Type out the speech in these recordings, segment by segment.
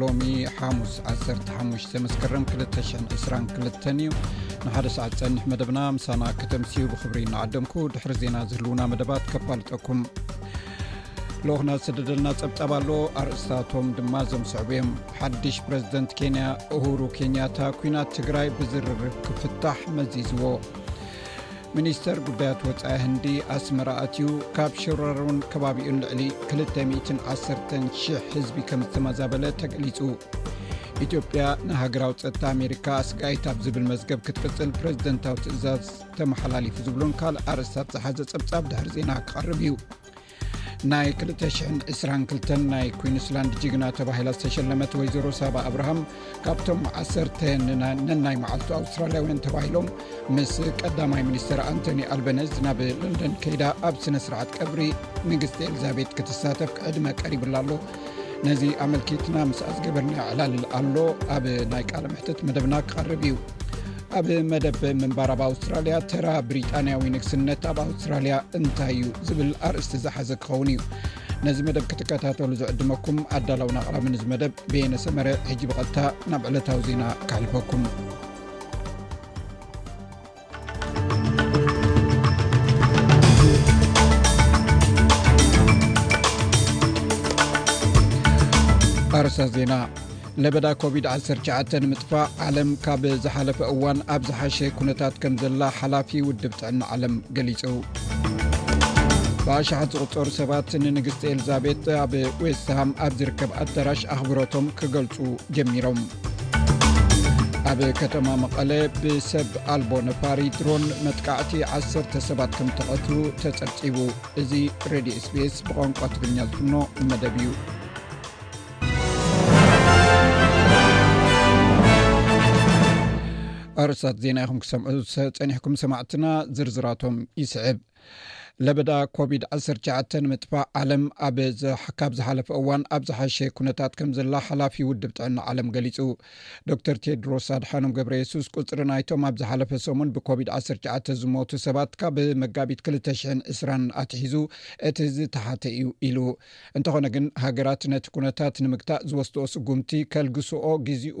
ሎሚ ሓሙስ 15 መስከረም 222 እዩ ንሓደ ሰዓት ዝፀኒሕ መደብና ምሳና ከተምስኡ ብክብሪ እናዓደምኩ ድሕሪ ዜና ዝህልውና መደባት ከፋልጠኩም ልኡክና ዝስደደልና ፀብፃብ ኣሎ ኣርእስታቶም ድማ ዘምስዕቡ እዮም ሓድሽ ፕረዚደንት ኬንያ እሁሩ ኬንያታ ኩናት ትግራይ ብዝርርብ ክፍታሕ መዚዝዎ ሚኒስተር ጉዳያት ወፃኢ ህንዲ ኣስመራ ኣትዩ ካብ ሽረሩን ከባቢኡን ልዕሊ 210,00 ህዝቢ ከም ዝተመዛበለ ተገሊፁ ኢትዮጵያ ንሃገራዊ ፀጥታ ኣሜሪካ ኣስጋይት ኣብ ዝብል መዝገብ ክትቅፅል ፕሬዚደንታዊ ትእዛዝ ተመሓላሊፉ ዝብሉን ካልእ ኣርእስታት ዝሓዘ ፀብፃብ ድሕር ዜና ክቐርብ እዩ ናይ 222 ናይ ኩንስላንድ ጅግና ተባሂላ ዝተሸለመት ወይዘሮ ሳባ ኣብርሃም ካብቶም ዓሰርተ ነናይ መዓልቱ ኣውስትራልያውያን ተባሂሎም ምስ ቀዳማይ ሚኒስትር ኣንቶኒ ኣልበነዝ ናብ ለንደን ከይዳ ኣብ ስነ ስርዓት ቀብሪ ንግስቲ ኤልዛቤት ክትሳተፍ ዕድመ ቀሪብላ ኣሎ ነዚ ኣመልኪትና ምስኣ ዝገበርኒ ዕላል ኣሎ ኣብ ናይ ቃል ምሕትት መደብና ክቐርብ እዩ ኣብ መደብ ምንባር ኣብ ኣውስትራልያ ተራ ብሪጣንያዊ ንግስነት ኣብ ኣውስትራልያ እንታይ እዩ ዝብል ኣርእስቲ ዝሓዘ ክኸውን እዩ ነዚ መደብ ክትከታተሉ ዝዕድመኩም ኣዳላውን ኣቕራቢ ንዚ መደብ ቤየነሰመረ ሕጂ ብቐጥታ ናብ ዕለታዊ ዜና ካሕልፈኩም ኣርሰ ዜና ለበዳ ኮቪድ-19 ንምጥፋእ ዓለም ካብ ዝሓለፈ እዋን ኣብ ዝሓሸ ኩነታት ከም ዘላ ሓላፊ ውድብ ጥዕና ዓለም ገሊጹ ብኣሸሓት ዝቕጠሩ ሰባት ንንግስቲ ኤልዛቤት ኣብ ዌስትሃም ኣብ ዝርከብ ኣዳራሽ ኣኽብሮቶም ክገልጹ ጀሚሮም ኣብ ከተማ መቐለ ብሰብ ኣልቦ ነፋሪ ድሮን መጥቃዕቲ ዓሰርተ ሰባት ከም ተቐትሉ ተፀብፂቡ እዚ ሬድዮ ስፔስ ብቋንቋ ትግርኛ ዝፍኖ መደብ እዩ ኣርስታት ዜና ይኹም ክሰምዑ ፀኒሕኩም ሰማዕትና ዝርዝራቶም ይስዕብ ለበዳ ኮቪድ ዓሰርተ ትሽዓተ ንምጥፋእ ዓለም ኣብ ካብ ዝሓለፈ እዋን ኣብ ዝሓሸ ኩነታት ከም ዘላ ሓላፊ ውድብ ጥዕና ዓለም ገሊጹ ዶክተር ቴድሮስ ኣድሓኖም ገብረ የሱስ ቁፅሪ ናይቶም ኣብ ዝሓለፈ ሰሙን ብኮቪድ ዓሰርተ ትሽዓተ ዝሞቱ ሰባት ካብ መጋቢት ክልተ ሽሕን ዕስራን ኣትሒዙ እቲ ዝተሓተ እዩ ኢሉ እንተኾነ ግን ሃገራት ነቲ ኩነታት ንምግታእ ዝወስድኦ ስጉምቲ ከልግስኦ ግዜኡ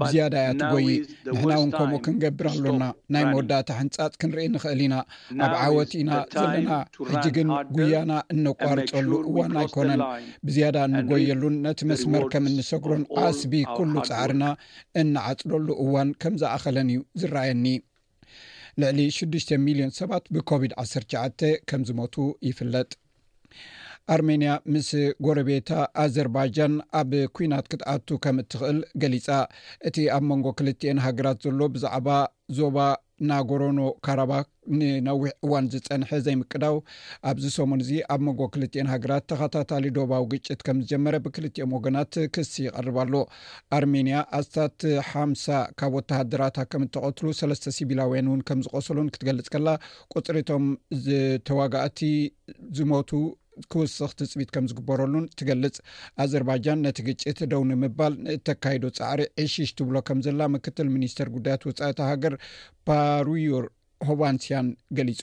ብዝያዳ እያ ትጎዪ ንሕና ውን ከምኡ ክንገብር ኣሎና ናይ መወዳእታ ሕንጻጽ ክንርኢ ንኽእል ኢና ኣብ ዓወት ኢና ዘለና ሕጂ ግን ጉያና እነቋርጸሉ እዋን ኣይኮነን ብዝያዳ እንጎየሉን ነቲ መስመር ከም እንሰግሮን ዓስቢ ኩሉ ጻዕርና እንዓጽደሉ እዋን ከም ዝኣኸለን እዩ ዝረኣየኒ ልዕሊ ሽዱሽተ ሚልዮን ሰባት ብኮቪድ ዓሰርተ ትሽዓተ ከም ዝሞቱ ይፍለጥ ኣርሜንያ ምስ ጎረቤታ ኣዘርባጃን ኣብ ኩናት ክትኣቱ ከም እትኽእል ገሊፃ እቲ ኣብ መንጎ ክልትኤን ሃገራት ዘሎ ብዛዕባ ዞባ ናጎሮኖ ካራባ ንነዊሕ እዋን ዝፀንሐ ዘይምቅዳው ኣብዚ ሰሙን እዚ ኣብ መንጎ ክልትኤን ሃገራት ተኸታታሊ ዶባዊ ግጭት ከም ዝጀመረ ብክልትኦም ወገናት ክሲ ይቐርብ ኣሎ ኣርሜንያ ኣስታት ሓምሳ ካብ ወተሃደራታ ከም እተቐትሉ ሰለስተ ሲቪላውያን እውን ከም ዝቆሰሉን ክትገልጽ ከላ ቁጽሪ እቶም ዝተዋጋእቲ ዝሞቱ ክውስኽ ትፅቢት ከም ዝግበረሉን ትገልጽ ኣዘርባጃን ነቲ ግጭት ደው ንምባል ንእተካይዶ ፃዕሪ ዕሽሽ ትብሎ ከም ዘላ ምክትል ሚኒስተር ጉዳያት ወፃኢታ ሃገር ፓሩዩር ሆቫንስያን ገሊጹ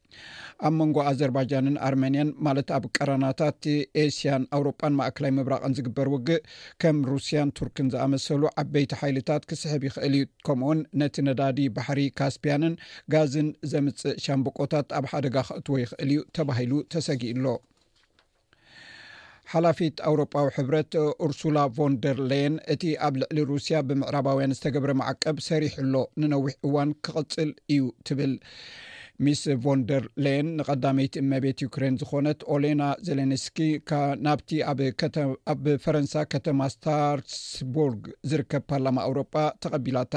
ኣብ መንጎ ኣዘርባጃንን ኣርመንያን ማለት ኣብ ቀራናታት ኤስያን ኣውሮጳን ማእከላይ ምብራቕን ዝግበር ውግእ ከም ሩስያን ቱርክን ዝኣመሰሉ ዓበይቲ ሓይልታት ክስሕብ ይኽእል እዩ ከምኡውን ነቲ ነዳዲ ባሕሪ ካስፕያንን ጋዝን ዘምፅእ ሻምብቆታት ኣብ ሓደጋ ከእትዎ ይኽእል እዩ ተባሂሉ ተሰጊኡ ኣሎ ሓላፊት ኣውሮጳዊ ሕብረት ኡርሱላ ቮንደር ለየን እቲ ኣብ ልዕሊ ሩስያ ብምዕራባውያን ዝተገብረ ማዕቀብ ሰሪሑ ኣሎ ንነዊሕ እዋን ክቕፅል እዩ ትብል ሚስ ቮንደር ሌን ንቀዳመይቲ እመቤት ዩክሬን ዝኾነት ኦሌና ዜሌንስኪ ናብቲ ኣብ ፈረንሳ ከተማ ስታርስቡርግ ዝርከብ ፓርላማ ኣውሮጳ ተቐቢላታ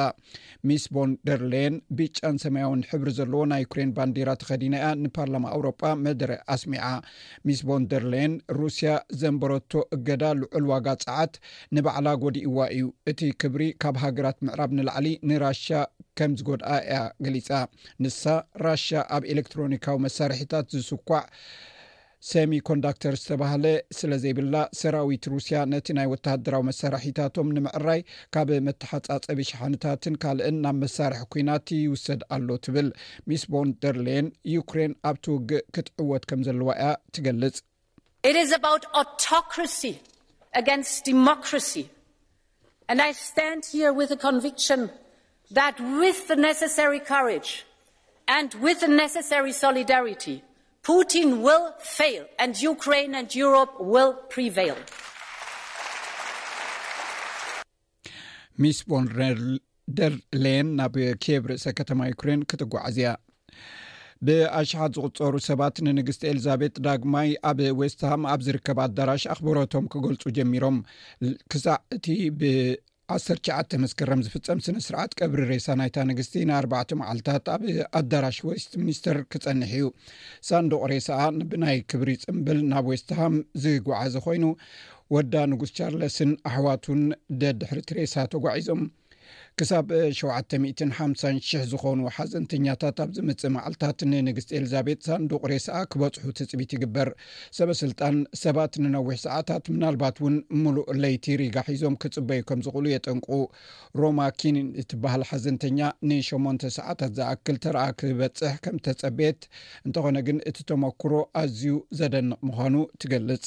ሚስ ቮን ደር ለየን ቢጫን ሰማያውን ሕብሪ ዘለዎ ናይ ዩክሬን ባንዲራ ተኸዲና እያ ንፓርላማ ኣውሮጳ መደረ ኣስሚዓ ሚስ ቮን ደር ለየን ሩስያ ዘንበረቶ እገዳ ልዑል ዋጋ ጸዓት ንባዕላ ጎዲእዋ እዩ እቲ ክብሪ ካብ ሃገራት ምዕራብ ንላዕሊ ንራሽያ ከም ዝጎድኣ እያ ገሊጻ ንሳ ራሽያ ኣብ ኤሌክትሮኒካዊ መሳርሒታት ዝስኳዕ ሰሚ ኮንዳክተር ዝተባህለ ስለ ዘይብላ ሰራዊት ሩስያ ነቲ ናይ ወተሃደራዊ መሳርሒታቶም ንምዕራይ ካብ መተሓጻጸቢ ሸሓኒታትን ካልእን ናብ መሳርሒ ኲናት ይውሰድ ኣሎ ትብል ሚስ ቮን ደር ሌየን ዩክሬን ኣብቲ ውግእ ክትዕወት ከም ዘለዋ እያ ትገልጽ It is about autocracy against democracy. And I stand here with a conviction ሚስ ቮን ደር ሌን ናብ ኬብ ርእሰ ከተማ ዩክሬን ክትጓዓዝ እያ ብኣሽሓት ዝቁፀሩ ሰባት ንንግስቲ ኤልዛቤት ዳግማይ ኣብ ዌስትሃም ኣብ ዝርከብ ኣዳራሽ ኣኽብሮቶም ክገልፁ ጀሚሮም ክሳዕ እቲ ዓሰርተ ትሽዓተ መስከረም ዝፍፀም ስነ ስርዓት ቀብሪ ሬሳ ናይታ ንግስቲ ንኣርባዕተ መዓልታት ኣብ ኣዳራሽ ዌስት ሚኒስተር ክፀንሕ እዩ ሳንዱቅ ሬሳኣ ብናይ ክብሪ ፅምብል ናብ ዌስትሃም ዝጓዓዘ ኮይኑ ወዳ ንጉስ ቻርለስን ኣሕዋቱን ደድሕሪቲ ሬሳ ተጓዒዞም ክሳብ ሸውዓተ ሚእትን ሓምሳን ሽሕ ዝኾኑ ሓዘንተኛታት ኣብ ዝምፅእ መዓልትታት ንንግስቲ ኤልዛቤት ሳንዱቅ ሬሳኣ ክበፅሑ ትፅቢት ይግበር ሰበ ስልጣን፣ ሰባት ንነዊሕ ሰዓታት ምናልባት እውን ምሉእ ለይቲ ሪጋ ሒዞም ክጽበዩ ከም ዝኽእሉ የጠንቅቑ። ሮማ ኪኒን እትበሃል ሓዘንተኛ ንሸሞንተ ሰዓታት ዝኣክል ተራኣ ክበጽሕ ከም እተጸበየት፣ እንተዀነ ግን እቲ ተመኵሮ ኣዝዩ ዘደንቕ ምዃኑ ትገልጽ።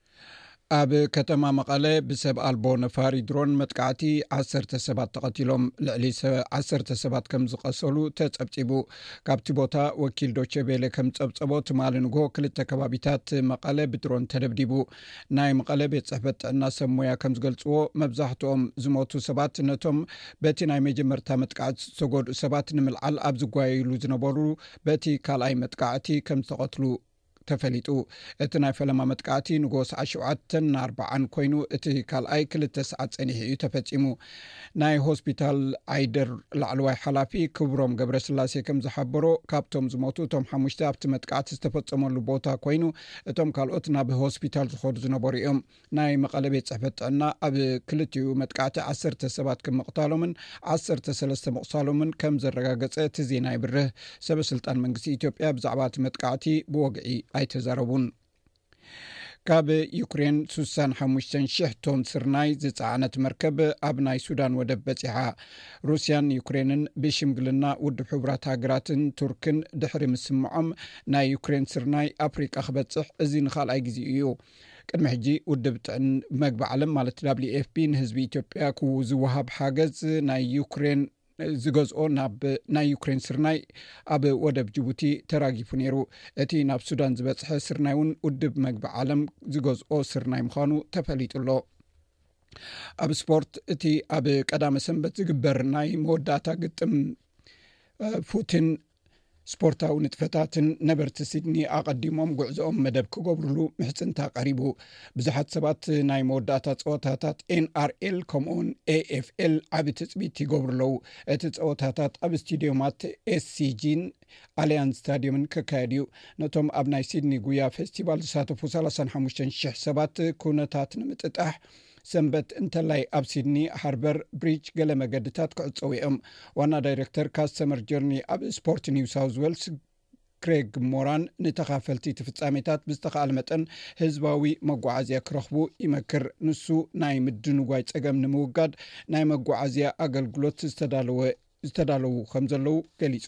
ኣብ ከተማ መቐለ ብሰብ ኣልቦ ነፋሪ ድሮን መጥቃዕቲ ዓሰርተ ሰባት ተቐቲሎም ልዕሊ ዓሰርተ ሰባት ከም ዝቐሰሉ ተፀብፂቡ ካብቲ ቦታ ወኪል ዶቸቤለ ከም ፀብፀቦ ትማሊ ንግሆ ክልተ ከባቢታት መቐለ ብድሮን ተደብዲቡ ናይ መቐለ ቤት ፅሕፈት ጥዕና ሰብ ሞያ ከም ዝገልፅዎ መብዛሕትኦም ዝሞቱ ሰባት ነቶም በቲ ናይ መጀመርታ መጥቃዕቲ ዝተጎድኡ ሰባት ንምልዓል ኣብ ዝጓየይሉ ዝነበሩ በቲ ካልኣይ መጥቃዕቲ ከም ዝተቐትሉ ተፈሊጡ። እቲ ናይ ፈለማ መጥቃዕቲ ንጎ ሰዓት ሸውዓተን ኣርባዓን ኮይኑ እቲ ካልኣይ ክልተ ሰዓት ጸኒሑ እዩ ተፈጺሙ። ናይ ሆስፒታል ዓይደር ላዕለዋይ ሓላፊ ክብሮም ገብረስላሴ ከም ዝሓበሮ ካብቶም ዝሞቱ እቶም ሓሙሽተ ኣብቲ መጥቃዕቲ ዝተፈጸመሉ ቦታ ኮይኑ እቶም ካልኦት ናብ ሆስፒታል ዝኸዱ ዝነበሩ እዮም። ናይ መቐለ ቤት ፅሕፈት ጥዕና ኣብ ክልቲኡ መጥቃዕቲ ዓሰርተ ሰባት ከም ምቕታሎምን ዓሰርተ ሰለስተ ምቑሳሎምን ከም ዘረጋገፀ እቲ ዜና ይብርህ። ሰበ ስልጣን መንግስቲ ኢትዮጵያ ብዛዕባ እቲ መጥቃዕቲ ብወግዒ ኣይተዛረቡን። ካብ ዩክሬን 65,000 ቶን ስርናይ ዝፀዓነት መርከብ ኣብ ናይ ሱዳን ወደብ በፂሓ ሩስያን ዩክሬንን ብሽምግልና ውድብ ሕቡራት ሃገራትን ቱርክን ድሕሪ ምስምዖም ናይ ዩክሬን ስርናይ ኣፍሪቃ ክበፅሕ እዚ ንካልኣይ ግዜ እዩ ቅድሚ ሕጂ ውድብ ጥዕን መግቢ ዓለም ማለት ዳብሊዩ ኤፍፒ ንህዝቢ ኢትዮጵያ ክው ዝወሃብ ሓገዝ ናይ ዩክሬን ዝገዝኦ ናብ ናይ ዩክሬን ስርናይ ኣብ ወደብ ጅቡቲ ተራጊፉ ነይሩ እቲ ናብ ሱዳን ዝበፅሐ ስርናይ እውን ውድብ መግቢ ዓለም ዝገዝኦ ስርናይ ምዃኑ ተፈሊጡ ኣሎ ኣብ ስፖርት እቲ ኣብ ቀዳመ ሰንበት ዝግበር ናይ መወዳእታ ግጥም ፑቲን ስፖርታዊ ንጥፈታትን ነበርቲ ሲድኒ ኣቐዲሞም ጉዕዞኦም መደብ ክገብርሉ ምሕፅንታ ቀሪቡ ብዙሓት ሰባት ናይ መወዳእታ ፀወታታት ኤንኣርኤል ከምኡ ውን ኤኤፍኤል ዓብ ትፅቢት ይገብሩ ኣለው እቲ ፀወታታት ኣብ ስቴድዮማት ኤስሲጂን ኣሊያን ስታድዮምን ክካየድ እዩ ነቶም ኣብ ናይ ሲድኒ ጉያ ፌስቲቫል ዝሳተፉ 35 ሽ ሰባት ኩነታት ንምጥጣሕ ሰንበት እንተላይ ኣብ ሲድኒ ሃርበር ብሪጅ ገለ መገድታት ክዕፀው እዮም። ዋና ዳይረክተር ካስተመር ጀርኒ ኣብ ስፖርት ኒው ሳውዝ ዌልስ ክሬግ ሞራን ንተኻፈልቲ እቲ ፍጻሜታት ብዝተኻኣለ መጠን ህዝባዊ መጓዓዝያ ክረኽቡ ይመክር ንሱ ናይ ምድንጓይ ጸገም ንምውጋድ ናይ መጓዓዝያ ኣገልግሎት ዝተዳለወ ዝተዳለዉ ከም ዘለዉ ገሊጹ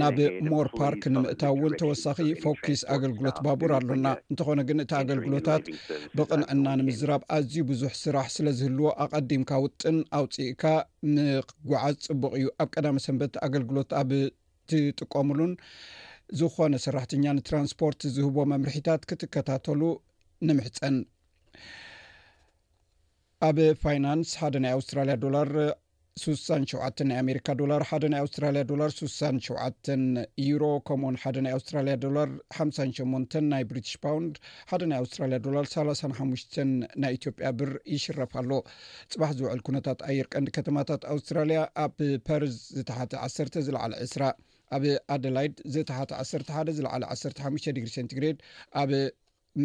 ናብ ሞርፓርክ ንምእታው እውን ተወሳኺ ፎኪስ ኣገልግሎት ባቡር ኣሎና እንተኾነ ግን እቲ ኣገልግሎታት ብቕንዕና ንምዝራብ ኣዝዩ ብዙሕ ስራሕ ስለ ዝህልዎ ኣቐዲምካ ውጥን ኣውፅእካ ንጓዓዝ ፅቡቕ እዩ ኣብ ቀዳመ ሰንበት ኣገልግሎት ኣብ ትጥቀምሉን ዝኾነ ሰራሕተኛ ንትራንስፖርት ዝህቦ መምርሒታት ክትከታተሉ ንምሕፀን ኣብ ፋይናንስ ሓደ ናይ ኣውስትራልያ ዶላር ስሳን ሸውዓተን ናይ ኣሜሪካ ዶላር ሓደ ናይ ኣውስትራልያ ዶላር ስሳን ሸውዓተን ዩሮ ከምኡውን ሓደ ናይ ኣውስትራልያ ዶላር ሓምሳን ሸሞንተን ናይ ብሪትሽ ፓውንድ ሓደ ናይ ኣውስትራልያ ዶላር ሳላሳን ሓሙሽተን ናይ ኢትዮጵያ ብር ይሽረፍ ኣሎ ፅባሕ ዝውዕል ኩነታት ኣየር ቀንዲ ከተማታት ኣውስትራልያ ኣብ ፐርዝ ዝተሓተ ዓሰርተ ዝለዓለ ዕስራ ኣብ ኣደላይድ ዝተሓተ ዓሰርተ ሓደ ዝለዓለ ዓሰርተ ሓሙሽተ ዲግሪ ሴንቲግሬድ ኣብ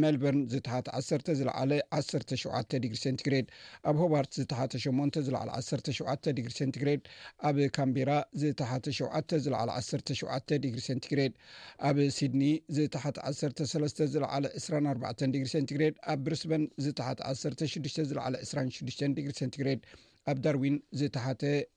ሜልበርን ዝተሓተ ዓሰርተ ዝለዓለ ዓሰርተ ሸውዓተ ዲግሪ ሴንቲግሬድ፣ ኣብ ሆባርት ዝተሓተ ሸሞንተ ዝለዓለ ዓሰርተ ሸውዓተ ዲግሪ ሴንቲግሬድ፣ ኣብ ካንቤራ ዝተሓተ ሸውዓተ ዝለዓለ ዓሰርተ ሸውዓተ ዲግሪ ሴንቲግሬድ፣ ኣብ ሲድኒ ዝተሓተ ዓሰርተ ሰለስተ ዝለዓለ ዕስራን ኣርባዕተን ዲግሪ ሴንቲግሬድ፣ ኣብ ብሪስበን ዝተሓተ ዓሰርተ ሽዱሽተ ዝለዓለ ዕስራን ሽዱሽተን ዲግሪ ሴንቲግሬድ፣ ኣብ ዳርዊን ዝተሓተ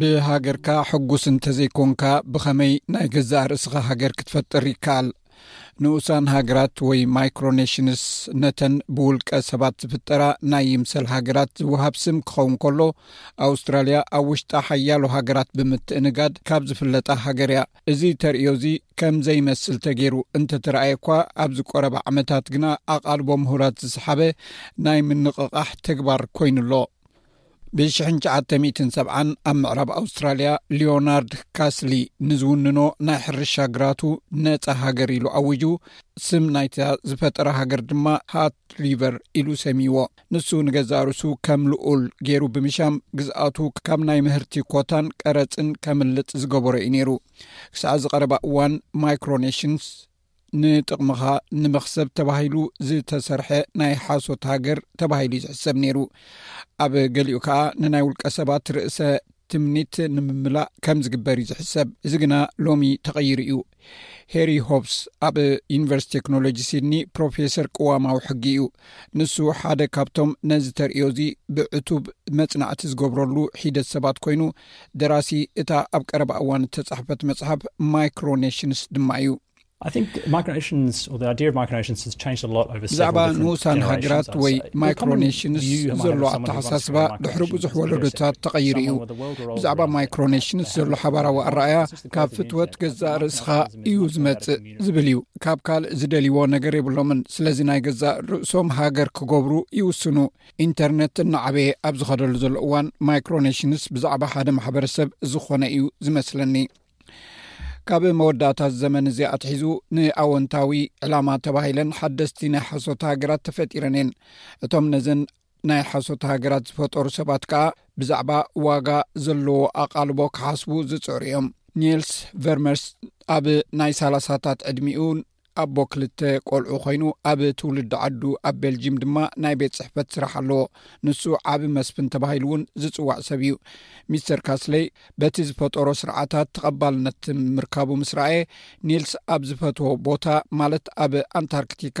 ብሃገርካ ሕጉስ እንተዘይኮንካ ብኸመይ ናይ ገዛእ ርእስኻ ሃገር ክትፈጥር ይከኣል ንኡሳን ሃገራት ወይ ማይክሮነሽንስ ነተን ብውልቀ ሰባት ዝፍጠራ ናይ ይምሰል ሃገራት ዝውሃብ ስም ክኸውን ከሎ ኣውስትራልያ ኣብ ውሽጣ ሓያሎ ሃገራት ብምትእንጋድ ካብ ዝፍለጣ ሃገር እያ እዚ ተርእዮ'ዚ ከም ዘይመስል ተገይሩ እንተተራእየ'ኳ፣ ኣብዚ ቆረባ ዓመታት ግና ኣቓልቦ ምሁራት ዝሰሓበ ናይ ምንቕቓሕ ተግባር ኮይኑ ኣሎ። ብሽሕንትሸዓተሚእትንሰብዓን ኣብ ምዕራብ ኣውስትራልያ ሊዮናርድ ካስሊ ንዝውንኖ ናይ ሕርሻ ግራቱ ነጻ ሃገር ኢሉ ኣዊጁ፣ ስም ናይታ ዝፈጠራ ሃገር ድማ ሃት ሪቨር ኢሉ ሰምይዎ። ንሱ ንገዛእ ርእሱ ከም ልኡል ገይሩ ብምሻም ግዝኣቱ ካብ ናይ ምህርቲ ኮታን ቀረፅን ከምልጥ ዝገበሮ እዩ ነይሩ ክሳዕ እዚ ቀረባ እዋን ማይክሮኔሽንስ ንጥቕምኻ ንመክሰብ ተባሂሉ ዝተሰርሐ ናይ ሓሶት ሃገር ተባሂሉ እዩ ዝሕሰብ ነይሩ ኣብ ገሊኡ ከዓ ንናይ ውልቀ ሰባት ርእሰ ትምኒት ንምምላእ ከም ዝግበር እዩ ዝሕሰብ እዚ ግና ሎሚ ተቐይሩ እዩ ሄሪ ሆፕስ ኣብ ዩኒቨርስቲ ቴክኖሎጂ ሲድኒ ፕሮፌሰር ቅዋማዊ ሕጊ እዩ ንሱ ሓደ ካብቶም ነዚ ተርእዮ እዚ ብዕቱብ መፅናዕቲ ዝገብረሉ ሒደት ሰባት ኮይኑ ደራሲ እታ ኣብ ቀረባ እዋን እተፃሕፈት መፅሓፍ ማይክሮኔሽንስ ድማ እዩ ብዛዕባ ንኡሳን ሃገራት ወይ ማይክሮኔሽንስ ዘሎ ኣተሓሳስባ ድሕሪ ብዙሕ ወለዶታት ተቐይሩ እዩ ብዛዕባ ማይክሮኔሽንስ ዘሎ ሓባራዊ ኣረኣያ ካብ ፍትወት ገዛእ ርእስኻ እዩ ዝመጽእ ዝብል እዩ ካብ ካልእ ዝደልይዎ ነገር የብሎምን ስለዚ ናይ ገዛእ ርእሶም ሃገር ክገብሩ ይውስኑ ኢንተርነት እናዓበየ ኣብ ዝኸደሉ ዘሎ እዋን ማይክሮነሽንስ ብዛዕባ ሓደ ማሕበረሰብ ዝኾነ እዩ ዝመስለኒ ካብ መወዳእታ ዘመን እዚ ኣትሒዙ ንኣወንታዊ ዕላማ ተባሂለን ሓደስቲ ናይ ሓሶት ሃገራት ተፈጢረን እየን እቶም ነዘን ናይ ሓሶት ሃገራት ዝፈጠሩ ሰባት ከኣ ብዛዕባ ዋጋ ዘለዎ ኣቓልቦ ክሓስቡ ዝጽዕሩ እዮም ኒልስ ቨርመርስ ኣብ ናይ ሳላሳታት ዕድሚኡ ኣቦ ክልተ ቆልዑ ኮይኑ ኣብ ትውልዲ ዓዱ ኣብ ቤልጂም ድማ ናይ ቤት ፅሕፈት ስራሕ ኣለዎ ንሱ ዓብ መስፍን ተባሂሉ እውን ዝፅዋዕ ሰብ እዩ ሚስተር ካስለይ በቲ ዝፈጠሮ ስርዓታት ተቐባልነት ምርካቡ ምስ ረኣየ ኒልስ ኣብ ዝፈትዎ ቦታ ማለት ኣብ ኣንታርክቲካ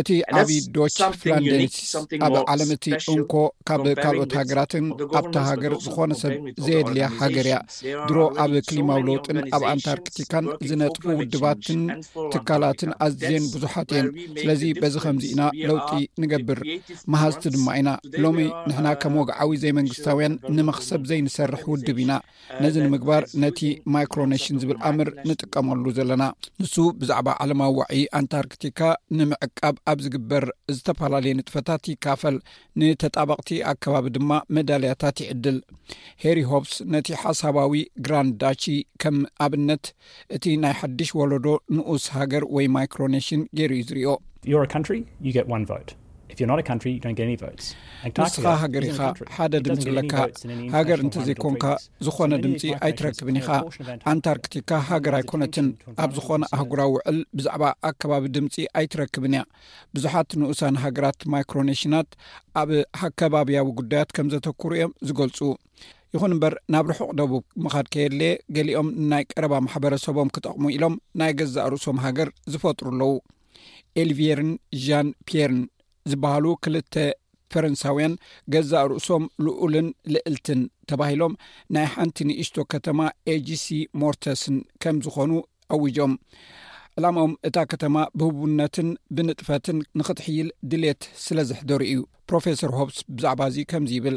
እቲ ዓብዪ ዶች ፍላንዴንሲስ ኣብ ዓለም እቲ እንኮ ካብ ካልኦት ሃገራትን ኣብታ ሃገር ዝኾነ ሰብ ዘየድልያ ሃገር እያ ድሮ ኣብ ክሊማዊ ለውጥን ኣብ ኣንታርክቲካን ዝነጥፉ ውድባትን ትካላትን ኣዝየን ብዙሓት እየን ስለዚ በዚ ከምዚ ኢና ለውጢ ንገብር መሃዝቲ ድማ ኢና ሎሚ ንሕና ከም ወግዓዊ ዘይመንግስታውያን ንመክሰብ ዘይንሰርሕ ውድብ ኢና ነዚ ንምግባር ነቲ ማይክሮነሽን ዝብል ኣምር ንጥቀመሉ ዘለና ንሱ ብዛዕባ ዓለማዊ ዋዒ ኣንታርክቲካ ንምዕቃብ ኣብ ዝግበር ዝተፈላለየ ንጥፈታት ይካፈል ንተጣባቕቲ ኣከባቢ ድማ መዳልያታት ይዕድል ሄሪ ሆፕስ ነቲ ሓሳባዊ ግራንዳቺ ከም ኣብነት እቲ ናይ ሓድሽ ወለዶ ንኡስ ሃገር ወይ ማይክሮኔሽን ገይሩ እዩ ዝሪኦ። ንስኻ ሃገር ኢኻ፣ ሓደ ድምፂ ኣለካ። ሃገር እንተዘይኮንካ ዝኾነ ድምፂ ኣይትረክብን ኢኻ። ኣንታርክቲካ ሃገር ኣይኮነትን። ኣብ ዝኾነ ኣህጉራዊ ውዕል ብዛዕባ ኣከባቢ ድምፂ ኣይትረክብን እያ። ብዙሓት ንኡሳን ሃገራት ማይክሮኔሽናት ኣብ ኣከባብያዊ ጉዳያት ከምዘተኩሩ እዮም ዝገልፁ። ይኹን እምበር ናብ ርሑቕ ደቡብ ምኻድ ከየድለየ ገሊኦም ንናይ ቀረባ ማሕበረሰቦም ክጠቕሙ ኢሎም ናይ ገዛእ ርእሶም ሃገር ዝፈጥሩ ኣለዉ ኤልቪየርን ዣን ፒየርን ዝበሃሉ ክልተ ፈረንሳውያን ገዛእ ርእሶም ልኡልን ልእልትን ተባሂሎም ናይ ሓንቲ ንእሽቶ ከተማ ኤጂሲ ሞርተስን ከም ዝኾኑ ኣውጆም ዕላማኦም እታ ከተማ ብህቡነትን ብንጥፈትን ንኽትሕይል ድሌት ስለ ዘሕደሩ እዩ ፕሮፌሰር ሆብስ ብዛዕባ እዚ ከምዚ ይብል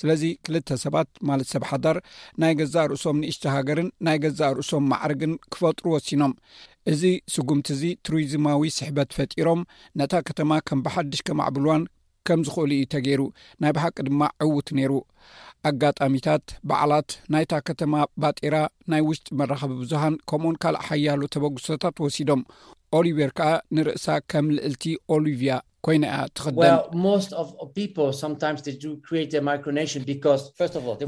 ስለዚ ክልተ ሰባት ማለት ሰብ ሓዳር ናይ ገዛእ ርእሶም ንእሽተ ሃገርን ናይ ገዛእ ርእሶም ማዕርግን ክፈጥሩ ወሲኖም እዚ ስጉምቲ እዚ ቱሪዝማዊ ስሕበት ፈጢሮም ነታ ከተማ ከም ብሓድሽ ከማዕብልዋን ከም ዝኽእሉ እዩ ተገይሩ ናይ ብሓቂ ድማ ዕውት ነይሩ ኣጋጣሚታት በዓላት ናይታ ከተማ ባጤራ ናይ ውሽጢ መራኸቢ ብዙሃን ከምኡን ካልእ ሓያሉ ተበግሶታት ወሲዶም ኦሊቨር ከኣ ንርእሳ ከም ልእልቲ ኦሊቭያ ኮይና እያ እትኽደን።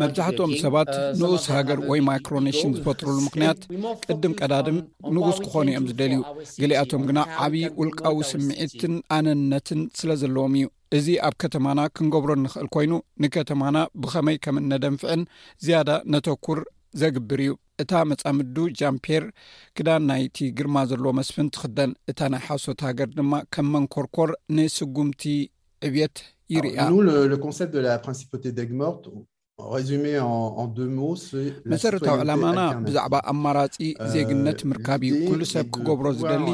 መብዛሕትኦም ሰባት ንኡስ ሃገር ወይ ማይክሮኔሽን ዝፈጥሩሉ ምኽንያት ቅድም ቀዳድም ንኡስ ክኾኑ እዮም ዝደልዩ። ገሊኣቶም ግና ዓብዪ ውልቃዊ ስምዒትን ኣነነትን ስለ ዘለዎም እዩ። እዚ ኣብ ከተማና ክንገብሮ እንኽእል ኮይኑ ንከተማና ብኸመይ ከም እነደንፍዕን ዝያዳ ነተኩር ዘግብር እዩ። እታ መጻምዱ ጃምፔር ክዳን ናይቲ ግርማ ዘለዎ መስፍን ትኽደን እታ ናይ ሓሶት ሃገር ድማ ከም መንኮርኮር ንስጉምቲ ዕብየት ይርእያ። መሰረታዊ ዕላማና ብዛዕባ ኣማራፂ ዜግነት ምርካብ እዩ ኩሉ ሰብ ክገብሮ ዝደሊ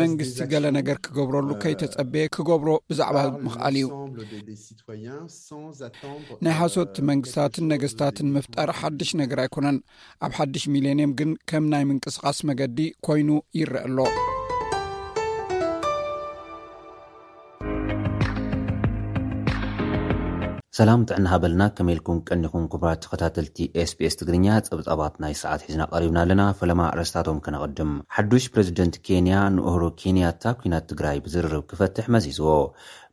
መንግስቲ ገለ ነገር ክገብረሉ ከይተፀበየ ክገብሮ ብዛዕባ ምኽኣል እዩ ናይ ሓሶት መንግስታትን ነገስታትን ምፍጣር ሓድሽ ነገር ኣይኮነን ኣብ ሓድሽ ሚሌንየም ግን ከም ናይ ምንቅስቃስ መገዲ ኮይኑ ይረአ ኣሎ ሰላም ጥዕና ሃበልና ከመልኩም ቀኒኹም ክቡራት ተኸታተልቲ ስbስ ትግርኛ ፀብፃባት ናይ ሰዓት ሒዝና ቀሪብና ኣለና ፈለማ ረስታቶም ከነቕድም ሓዱሽ ፕረዚደንት ኬንያ ንእህሩ ኬንያታ ኩናት ትግራይ ብዝርርብ ክፈትሕ መዚዝዎ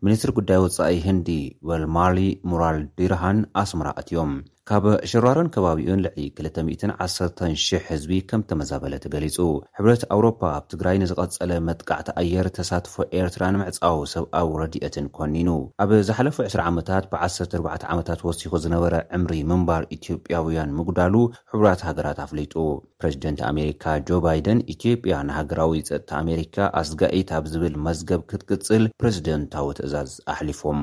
ሚኒስትር ጉዳይ ወፃኢ ህንዲ ወልማሊ ሙራልዲርሃን ኣስመራ ኣትዮም። ካብ ሽራሮን ከባቢኡን ልዕሊ ክልተ ሚእትን ዓሰርተን ሽሕ ህዝቢ ከም ተመዛበለ ተገሊፁ። ሕብረት ኣውሮፓ ኣብ ትግራይ ንዝቐፀለ መጥቃዕቲ ኣየር ተሳትፎ ኤርትራ ንምዕፃው ሰብኣዊ ረድኤትን ኮኒኑ። ኣብ ዝሓለፉ ዕስራ ዓመታት ብዓሰርተ ኣርባዕተ ዓመታት ወሲኹ ዝነበረ ዕምሪ ምንባር ኢትዮጵያዊያን ምጉዳሉ ሕቡራት ሃገራት ኣፍሊጡ። ፕረዚደንት ኣሜሪካ ጆ ባይደን፣ ኢትዮጵያ ንሃገራዊ ጸጥታ ኣሜሪካ ኣስጋኢት ኣብ ዝብል መዝገብ ክትቅጽል ፕረዚደንታዊ ትእዛዝ ኣሕሊፎም።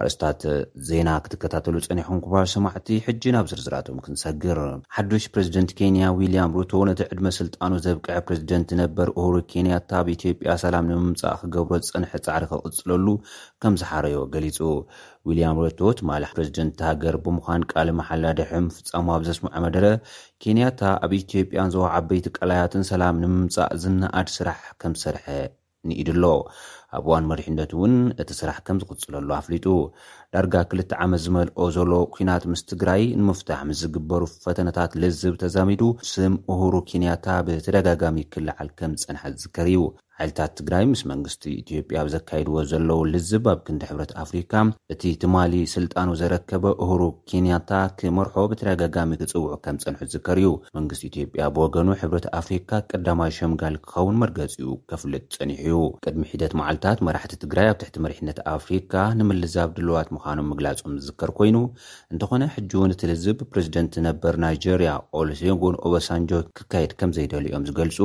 ኣርእስታት ዜና ክትከታተሉ ጸኒሕኩም ክቡራት ሰማዕቲ፣ ሕጂ ናብ ዝርዝራቶም ክንሰግር። ሓዱሽ ፕረዚደንት ኬንያ ዊልያም ሩቶ፣ ነቲ ዕድመ ስልጣኑ ዘብቅዐ ፕረዚደንት ነበር ኡሁሩ ኬንያታ ኣብ ኢትዮጵያ ሰላም ንምምጻእ ክገብሮ ዝጸንሐ ጻዕሪ ክቕጽለሉ ከምዝሓረዮ ገሊጹ። ዊልያም ሩቶ ትማሊ ፕረዚደንት እታ ሃገር ብምዃን ቃለ መሓላ ድሕሪ ምፍጻሙ ኣብ ዘስምዖ መደረ፣ ኬንያታ ኣብ ኢትዮጵያን ዞባ ዓበይቲ ቀላያትን ሰላም ንምምጻእ ዝነኣድ ስራሕ ከም ዝሰርሐ ንኢዱ'ሎ። ኣብ እዋን መሪሕነቱ'ውን እቲ ስራሕ ከም ዝቕጽለሉ ኣፍሊጡ። ዳርጋ ክልተ ዓመት ዝመልኦ ዘሎ ኲናት ምስ ትግራይ ንምፍታሕ ምስ ዝግበሩ ፈተነታት ልዝብ ተዛሚዱ ስም ኡሁሩ ኬንያታ ብተደጋጋሚ ክለዓል ከም ዝጸንሐ ዝዝከር እዩ። ሓይልታት ትግራይ ምስ መንግስቲ ኢትዮጵያ ኣብ ዘካይድዎ ዘለዉ ልዝብ ኣብ ክንዲ ሕብረት ኣፍሪካ እቲ ትማሊ ስልጣኑ ዘረከበ ኡሁሩ ኬንያታ ክመርሖ ብተደጋጋሚ ክፅውዑ ከም ዝፀንሑ ዝዝከር እዩ። መንግስቲ ኢትዮጵያ ብወገኑ ሕብረት ኣፍሪካ ቀዳማይ ሸምጋሊ ክኸውን መርገፂኡ ከፍልጥ ፀኒሑ እዩ። ቅድሚ ሒደት መዓልታት መራሕቲ ትግራይ ኣብ ትሕቲ መሪሕነት ኣፍሪካ ንምልዛብ ድሉዋት ምዃኖም ምግላፆም ዝዝከር ኮይኑ እንተኾነ ሕጂ እውን እቲ ልዝብ ብፕረዚደንት ነበር ናይጀርያ ኦሉሴጉን ኦበሳንጆ ክካየድ ከም ዘይደልዩ እዮም ዝገልፁ።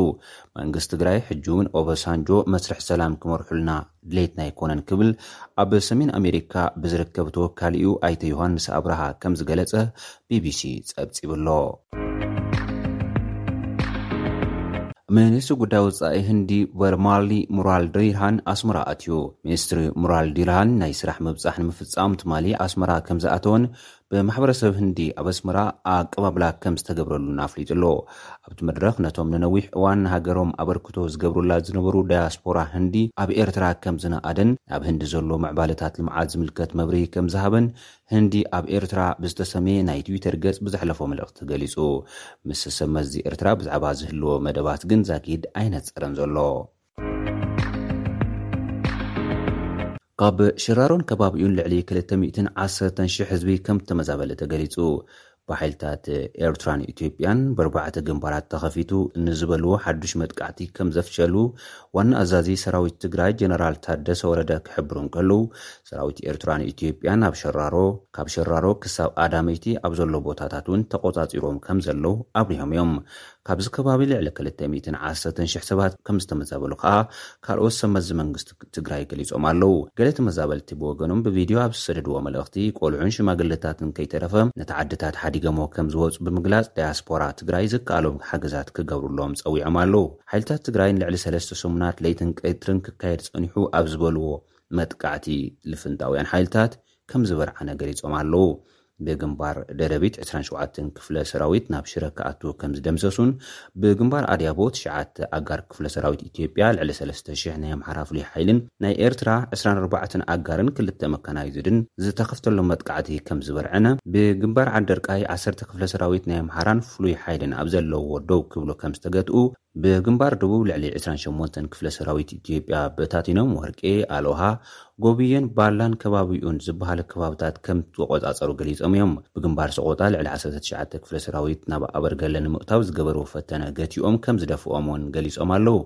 መንግስቲ ትግራይ ሕጂ'ውን ኦበሳንጆ መስርሕ ሰላም ክመርሑልና ድሌትና ኣይኮነን ክብል ኣብ ሰሜን ኣሜሪካ ብዝርከብ ተወካሊኡ ኣይተ ዮሃንስ ኣብርሃ ከምዝገለጸ ቢቢሲ ጸብጺቡ'ሎ። ሚኒስትሪ ጉዳይ ወጻኢ ህንዲ ቨርማሊ ሙራል ድሪርሃን ኣስመራ ኣትዩ። ሚኒስትሪ ሙራል ዲርሃን ናይ ስራሕ ምብጻሕ ንምፍጻም ትማሊ ኣስመራ ከምዝኣተወን ብማሕበረሰብ ህንዲ ኣብ ኣስመራ ኣቀባብላ ከም ዝተገብረሉን ኣፍሊጡ ኣሎ። ኣብቲ መድረኽ ነቶም ንነዊሕ እዋን ንሃገሮም ኣበርክቶ ዝገብሩላ ዝነበሩ ዳያስፖራ ህንዲ ኣብ ኤርትራ ከም ዝነኣደን ናብ ህንዲ ዘሎ ምዕባለታት ልምዓት ዝምልከት መብርሂ ከም ዝሃበን ህንዲ ኣብ ኤርትራ ብዝተሰምየ ናይ ትዊተር ገጽ ብዘሕለፎ መልእኽቲ ገሊጹ። ምስ ሰብ መዚ ኤርትራ ብዛዕባ ዝህልዎ መደባት ግን ዛጊድ ኣይነጸረን ዘሎ። ካብ ሽራሮን ከባቢኡን ልዕሊ ክልተ ሚእትን ዓሰርተን ሽሕ ህዝቢ ከም እተመዛበለ ተገሊጹ። ብሓይልታት ኤርትራን ኢትዮጵያን በርባዕተ ግንባራት ተኸፊቱ ንዝበልዎ ሓዱሽ መጥቃዕቲ ከም ዘፍሸሉ ዋና ኣዛዚ ሰራዊት ትግራይ ጀነራል ታደሰ ወረደ ክሕብሩ እንከሉ ሰራዊት ኤርትራን ኢትዮጵያን ኣብ ሸራሮ ካብ ሸራሮ ክሳብ ኣዳመይቲ ኣብ ዘሎ ቦታታት እውን ተቖጻጺሮም ከም ዘለዉ ኣብሪሆም እዮም። ካብዚ ከባቢ ልዕሊ ክልተ ሚእትን ዓሰርተን ሽሕ ሰባት ከም ዝተመዛበሉ ከኣ ካልኦት ሰብመዚ መንግስቲ ትግራይ ገሊፆም ኣለው። ገለ ተመዛበልቲ ብወገኖም ብቪድዮ ኣብ ዝሰደድዎ መልእኽቲ ቆልዑን ሽማግለታትን ከይተረፈ ነቲ ዓድታት ሓዲገሞ ከምዝወፁ ብምግላፅ ዳያስፖራ ትግራይ ዝከኣሎም ሓገዛት ክገብርሎም ፀዊዖም ኣለው። ሓይልታት ትግራይ ንልዕሊ ሰለስተ ሰሙናት ለይትን ቀትርን ክካየድ ፀኒሑ ኣብ ዝበልዎ መጥቃዕቲ ልፍንታውያን ሓይልታት ከም ዝበርዓነ ገሊጾም ኣለዉ። ብግንባር ደደቢት ዕስራን ሸውዓተን ክፍለ ሰራዊት ናብ ሽረ ክኣትው ከም ዝደምሰሱን ብግንባር ኣድያቦ ትሽዓተ ኣጋር ክፍለ ሰራዊት ኢትዮጵያ ልዕሊ ሰለስተ ሽሕ ናይ ኣምሓራ ፍሉይ ሓይልን ናይ ኤርትራ ዕስራን ኣርባዕተን ኣጋርን ክልተ መካናይዝድን ዝተኸፍተሎም መጥቃዕቲ ከም ዝበርዐነ ብግንባር ዓደርቃይ ዓሰርተ ክፍለ ሰራዊት ናይ ኣምሓራን ፍሉይ ሓይልን ኣብ ዘለውዎ ደው ክብሉ ከም ዝተገትኡ ብግንባር ደቡብ ልዕሊ ዕስራን ሸሞንተን ክፍለ ሰራዊት ኢትዮጵያ በታቲኖም ዋርቄ፣ ኣሎሃ፣ ጎብዬን ባላን ከባቢኡን ዝበሃለ ከባብታት ከም ዝተቖፃፀሩ ገሊፆም እዮም። ብግንባር ሰቖጣ ልዕሊ ዓሰርተ ትሽዓተ ክፍለ ሰራዊት ናብ ኣበርገለ ንምእታው ዝገበርዎ ፈተነ ገቲኦም ከም ዝደፍኦም እውን ገሊፆም ኣለው።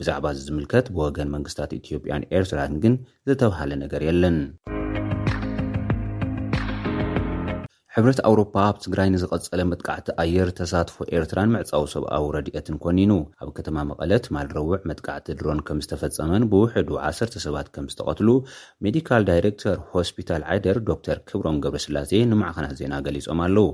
ብዛዕባ እዚ ዝምልከት ብወገን መንግስታት ኢትዮጵያን ኤርትራን ግን ዝተብሃለ ነገር የለን። ሕብረት ኣውሮፓ ኣብ ትግራይ ንዝቐጸለ መጥቃዕቲ ኣየር ተሳትፎ ኤርትራን ምዕጻው ሰብኣዊ ረድኤትን ኮኒኑ። ኣብ ከተማ መቐለ ትማል ረቡዕ መጥቃዕቲ ድሮን ከምዝተፈጸመን ብውሕዱ ዓሰርተ ሰባት ከምዝተቐትሉ ሜዲካል ዳይሬክተር ሆስፒታል ዓይደር ዶክተር ክብሮም ገብረስላሴ ንማዕኸናት ዜና ገሊጾም ኣለዉ።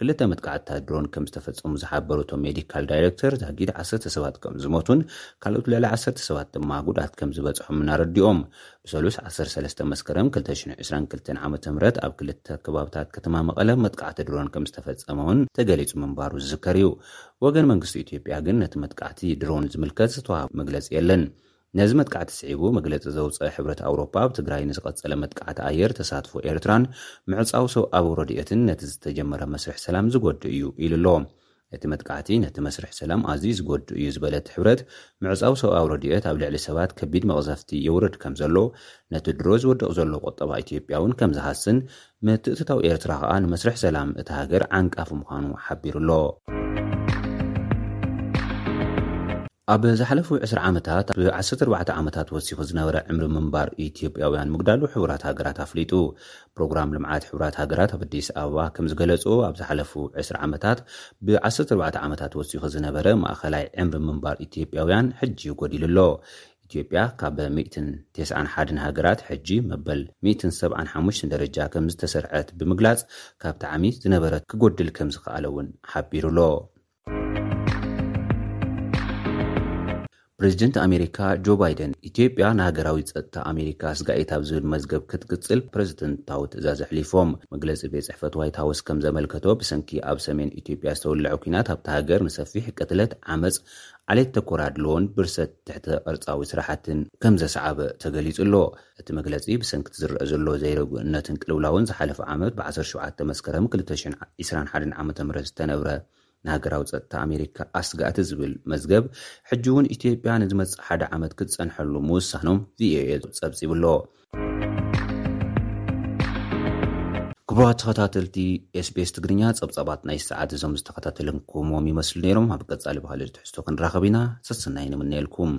ክልተ መጥቃዕትታት ድሮን ከምዝተፈጸሙ ዝሓበሩ እቶም ሜዲካል ዳይሬክተር ዛጊድ ዓሰርተ ሰባት ከምዝሞቱን ካልኦት ልዕሊ ዓሰርተ ሰባት ድማ ጉድኣት ከምዝበጽሖምን ኣረዲኦም። ብሰሉስ ዓሰርተ ሰለስተ መስከረም ክልተ ሽሕ ዕስራን ክልተን ዓመተ ምህረት ኣብ ክልተ ከባብታት ከተማ መቐለ መጥቃዕቲ ድሮን ከምዝተፈጸመ'ውን ተገሊጹ ምንባሩ ዝዝከር እዩ። ብወገን መንግስቲ ኢትዮጵያ ግን ነቲ መጥቃዕቲ ድሮን ዝምልከት ዝተዋህበ መግለጺ የለን። ነዚ መጥቃዕቲ ስዒቡ መግለጺ ዘውጸኣ ሕብረት ኣውሮፓ ኣብ ትግራይ ንዝቐጸለ መጥቃዕቲ ኣየር ተሳትፎ ኤርትራን ምዕጻው ሰብኣዊ ረድኤትን ነቲ ዝተጀመረ መስርሕ ሰላም ዝጎድእ እዩ ኢሉ'ሎ። እቲ መጥቃዕቲ ነቲ መስርሕ ሰላም ኣዝዩ ዝጎድእ እዩ ዝበለ እቲ ሕብረት፣ ምዕጻው ሰብኣዊ ረድኤት ኣብ ልዕሊ ሰባት ከቢድ መቕዘፍቲ የውርድ ከምዘሎ፣ ነቲ ድሮ ዝወድቕ ዘሎ ቁጠባ ኢትዮጵያ'ውን ከምዝሃስን፣ ምትእትታው ኤርትራ ከኣ ንመስርሕ ሰላም እታ ሃገር ዓንቃፊ ምዃኑ ሓቢሩ'ሎ። ኣብ ዝሓለፉ ዕስራ ዓመታት ብ ዓሰርተ ኣርባዕተ ዓመታት ወሲኹ ዝነበረ ዕምሪ ምንባር ኢትዮጵያውያን ምግዳሉ ሕቡራት ሃገራት ኣፍሊጡ። ፕሮግራም ልምዓት ሕቡራት ሃገራት ኣብ ኣዲስ ኣበባ ከም ዝገለፆ ኣብ ዝሓለፉ ዕስራ ዓመታት ብ ዓሰርተ ኣርባዕተ ዓመታት ወሲኹ ዝነበረ ማእኸላይ ዕምሪ ምንባር ኢትዮጵያውያን ሕጂ ጎዲሉ ኣሎ። ኢትዮጵያ ካብ ሚእትን ቴስዓን ሓደን ሃገራት ሕጂ መበል ሚእትን ሰብዓን ሓሙሽተን ደረጃ ከም ዝተሰርዐት ብምግላፅ ካብቲ ዓሚ ዝነበረት ክጎድል ከም ዝኸኣለ እውን ሓቢሩ ኣሎ። ፕሬዚደንት ኣሜሪካ ጆ ባይደን ኢትዮጵያ ንሃገራዊ ጸጥታ ኣሜሪካ ስጋኢት ኣብ ዝብል መዝገብ ክትቅጽል ፕረዚደንታዊ ትእዛዝ ኣሕሊፎም። መግለጺ ቤት ጽሕፈት ዋይት ሃውስ ከም ዘመልከቶ ብሰንኪ ኣብ ሰሜን ኢትዮጵያ ዝተወልዐ ኲናት ኣብታ ሃገር ንሰፊሕ ቅትለት፣ ዓመጽ፣ ዓሌት ተኮር ኣድልዎን ብርሰት ትሕተ ቅርጻዊ ስራሕትን ከም ዘስዓበ ተገሊጹ ኣሎ። እቲ መግለጺ፣ ብሰንኪ'ቲ ዝረኣ ዘሎ ዘይረጉእነትን ቅልውላውን ዝሓለፈ ዓመት ብዓሰርተ ሸውዓተ መስከረም ክልተ ሽሕን ዕስራን ሓደን ዓመተ ምህረት ዝተነብረ ንሃገራዊ ጸጥታ ኣሜሪካ ኣስጋእቲ ዝብል መዝገብ ሕጂ'ውን ኢትዮጵያ ንዝመጽእ ሓደ ዓመት ክትጸንሐሉ ምውሳኑ ቪኦኤ ጸብጺቡ'ሎ። ክቡራት ተኸታተልቲ ኤስቢኤስ ትግርኛ ጸብጻባት ናይዚ ሰዓት እዞም ዝተኸታተልንኩምዎም ይመስሉ ነይሮም። ኣብ ቀጻሊ ብኻልእ ትሕዝቶ ክንራኸብ ኢና። ሰሰናዩ ንምነየልኩም።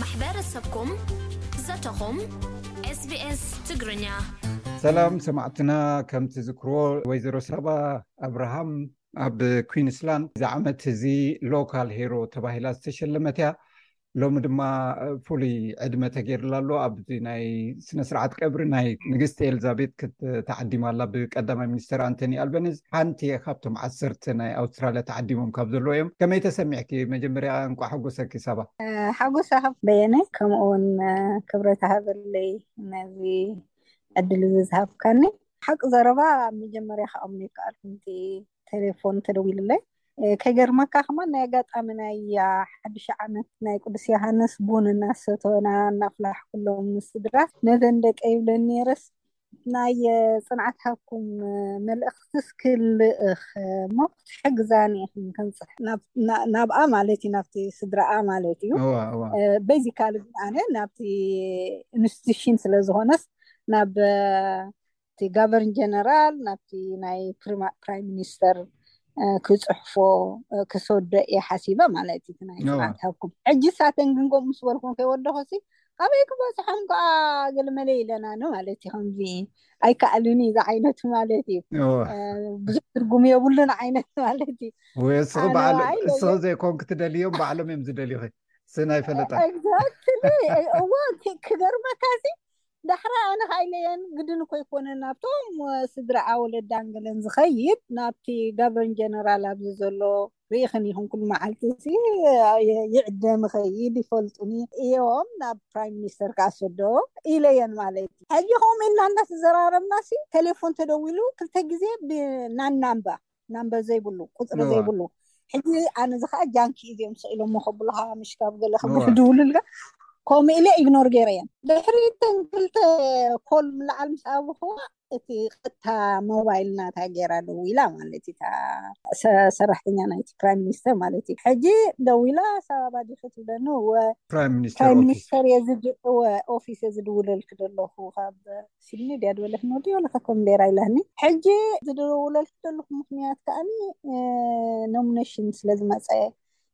ማሕበረሰብኩም ዘተኹም ኤስቢኤስ ትግርኛ ሰላም ሰማዕትና ከም ትዝክርዎ ወይዘሮ ሳባ ኣብርሃም ኣብ ኩንስላንድ ዝዓመት እዚ ሎካል ሄሮ ተባሂላ ዝተሸለመት እያ ሎሚ ድማ ፍሉይ ዕድመ ተገይርላ ኣሎ ኣብዚ ናይ ስነስርዓት ቀብሪ ናይ ንግስቲ ኤልዛቤት ክትተዓዲማ ኣላ ብቀዳማይ ሚኒስተር ኣንቶኒ ኣልበነዝ ሓንቲ እየ ካብቶም ዓሰርተ ናይ ኣውስትራልያ ተዓዲሞም ካብ ዘለዎ እዮም ከመይ ተሰሚዕኪ መጀመርያ እንቋ ሓጎሰኪ ሳባ ሓጎስ ሃብ በየነ ከምኡ ውን ክብረት ሃበለይ ነዚ ዕድል እዚ ዝሃብካኒ ሓቂ ዘረባ መጀመርያ ከኣምኑ ይከኣልኩ ቴሌፎን ተደዊሉለይ ከይገርመካ ከማን ናይ ኣጋጣሚ ናይ ሓድሽ ዓመት ናይ ቅዱስ ዮሃንስ ቡን እናሰተና እናፍላሕ ኩሎም ምስድራ ነዘን ደቀ ይብለን ነረስ ናይ ፅንዓት ሃብኩም መልእኽቲ ስክልእኽ እሞ ክትሕግዛኒ ኢኹም ክንፅሕ ናብኣ ማለት እዩ ናብቲ ስድራኣ ማለት እዩ ቤዚካሊ ኣነ ናብቲ ኢንስቲቱሽን ስለዝኾነስ ናብ እቲ ጋቨርን ጀነራል ናብቲ ናይ ፕራይም ሚኒስተር ክፅሕፎ ክሰዶ እየ ሓሲበ ማለት እዩ ናይ ፅናት ሃብኩም ሕጂ ሳተን ግን ከምኡ ምስ በልኩም ከይወደኹሲ ኣበይ ክበፅሖም ከዓ ገልመለ ኢለና ን ማለት እዩ ከምዚ ኣይከኣልን እዩ ዝዓይነቱ ማለት እዩ ብዙሕ ትርጉም የብሉን ዓይነት ማለት እዩ ወይስኺ በዓል እስኺ ዘይኮን ክትደልዮም ባዕሎም እዮም ዝደልዩኺ ስናይ ፈለጣ እዋ ክገርመካ ሲ ዳሕራይ ኣነ ሃይለየን ግድን እኮ ኣይኮነን ናብቶም ስድራኣ ወለዳን ገለን ዝኸይድ ናብቲ ጋብረን ጀነራል ኣብዚ ዘሎ ርኢኽን ይኹን ኩሉ መዓልቲ ሲ ይዕደም ይኸይድ ይፈልጡኒ እዮም ናብ ፕራይም ሚኒስተር ከዓ ሰዶ ኢለየን ማለት እዩ ሕጂ ከምኡ ኢልና እናተዘራረብና ሲ ቴሌፎን ተደዊሉ ክልተ ግዜ ብናናምባ ናምበር ዘይብሉ ቁፅሪ እወ ዘይብሉ ሕጂ ኣነ እዚ ከዓ ጃንኪ እዩ እዚኦም ስቅ ኢሎሞ ከብሉካ ምሽ ካብ ገለ እወ ከብሉ ድውሉልካ ከምኡ ኢለ ኢግኖር ገይረ እየን ድሕሪ እተን ክልተ ኮል ምልዓል ምስ ኣብኹዋ እቲ ቀጥታ ሞባይል ናታ ገይራ ደዊላ ማለት እዩ እታ ሰ- ሰራሕተኛ ናይቲ ፕራይም ሚኒስተር ማለት እዩ ሕጂ ደዊላ ሳባባ ዲኺ ትብለኒ እወ ፕራይም ሚኒስተር ፕራይም ኦፊስ ሚኒስተር እየ ዝድ- እወ ኦፊስ እየ ዝድውለልኪ ዘለኹ ካብ ሲድኒ ድያ ድበለትኒ ወዲ ወላ ከከም ቤራ ኢላኒ ሕጂ ዝደውለልኪ ዘለኹ ምክንያት ከዓኒ ኖሚኔሽን ስለ ዝመፀ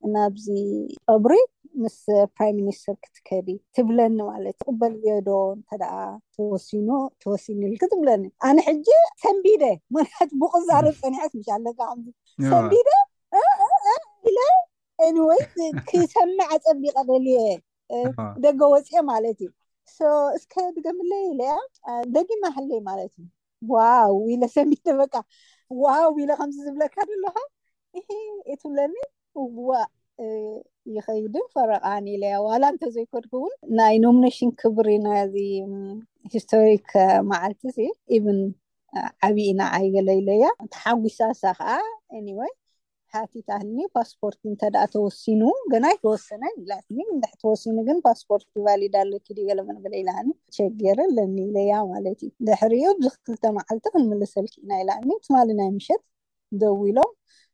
ናብዚ ቀብሪ ምስ ፕራይም ሚኒስተር ክትከዲ ትብለኒ ማለት ትቕበልዮ ዶ እንተደኣ ተወሲኑ ተወሲኑልኪ ትብለኒ ኣነ ሕጂ ሰንቢደ ምክንያቱ ብቕዛረብ ፀኒሐስ ምሽ ኣለካ ከምዚ ሰንቢደ ኢለ ኤኒወይ ክሰምዕ ኣፀቢቐ ደልየ آه. ደገ ወፅኤ ማለት እዩ ሶ እስከ ድገምለይ ኢለያ ደጊማ ሃለይ ማለት እዩ ዋው ኢለ ሰሚተ በቃ ዋው ኢለ ከምዚ ዝብለካ ደለካ ይሄ እትብለኒ ዋ እ፣ ይኸይድን ፈረቓን ኢለያ ዋላ እንተዘይኮድኩ እውን ናይ ኖሚኔሽን ክብሪ ናዚ ሂስቶሪክ መዓልቲ ሲ ኢብን ዓብዪ ኢና ዓይገለ ኢለያ ተሓጒሳሳ ከዓ ኤኒወይ ሓቲታትኒ ፓስፖርት እንተደኣ ተወሲኑ ግን ኣይተወሰነን ኢላትኒ እንድሕ ተወሲኑ ግን ፓስፖርት ቫሊድ ኣለኪ ድዩ ገለ መለ ኢላኒ ሸጊረ ኣለኒ ኢለያ ማለት እዩ ድሕሪኡ ኣብዚ ክልተ መዓልቲ ክንምልሰልኪ ኢና ኢላኒ ትማሊ ናይ ምሸት ደዊሎም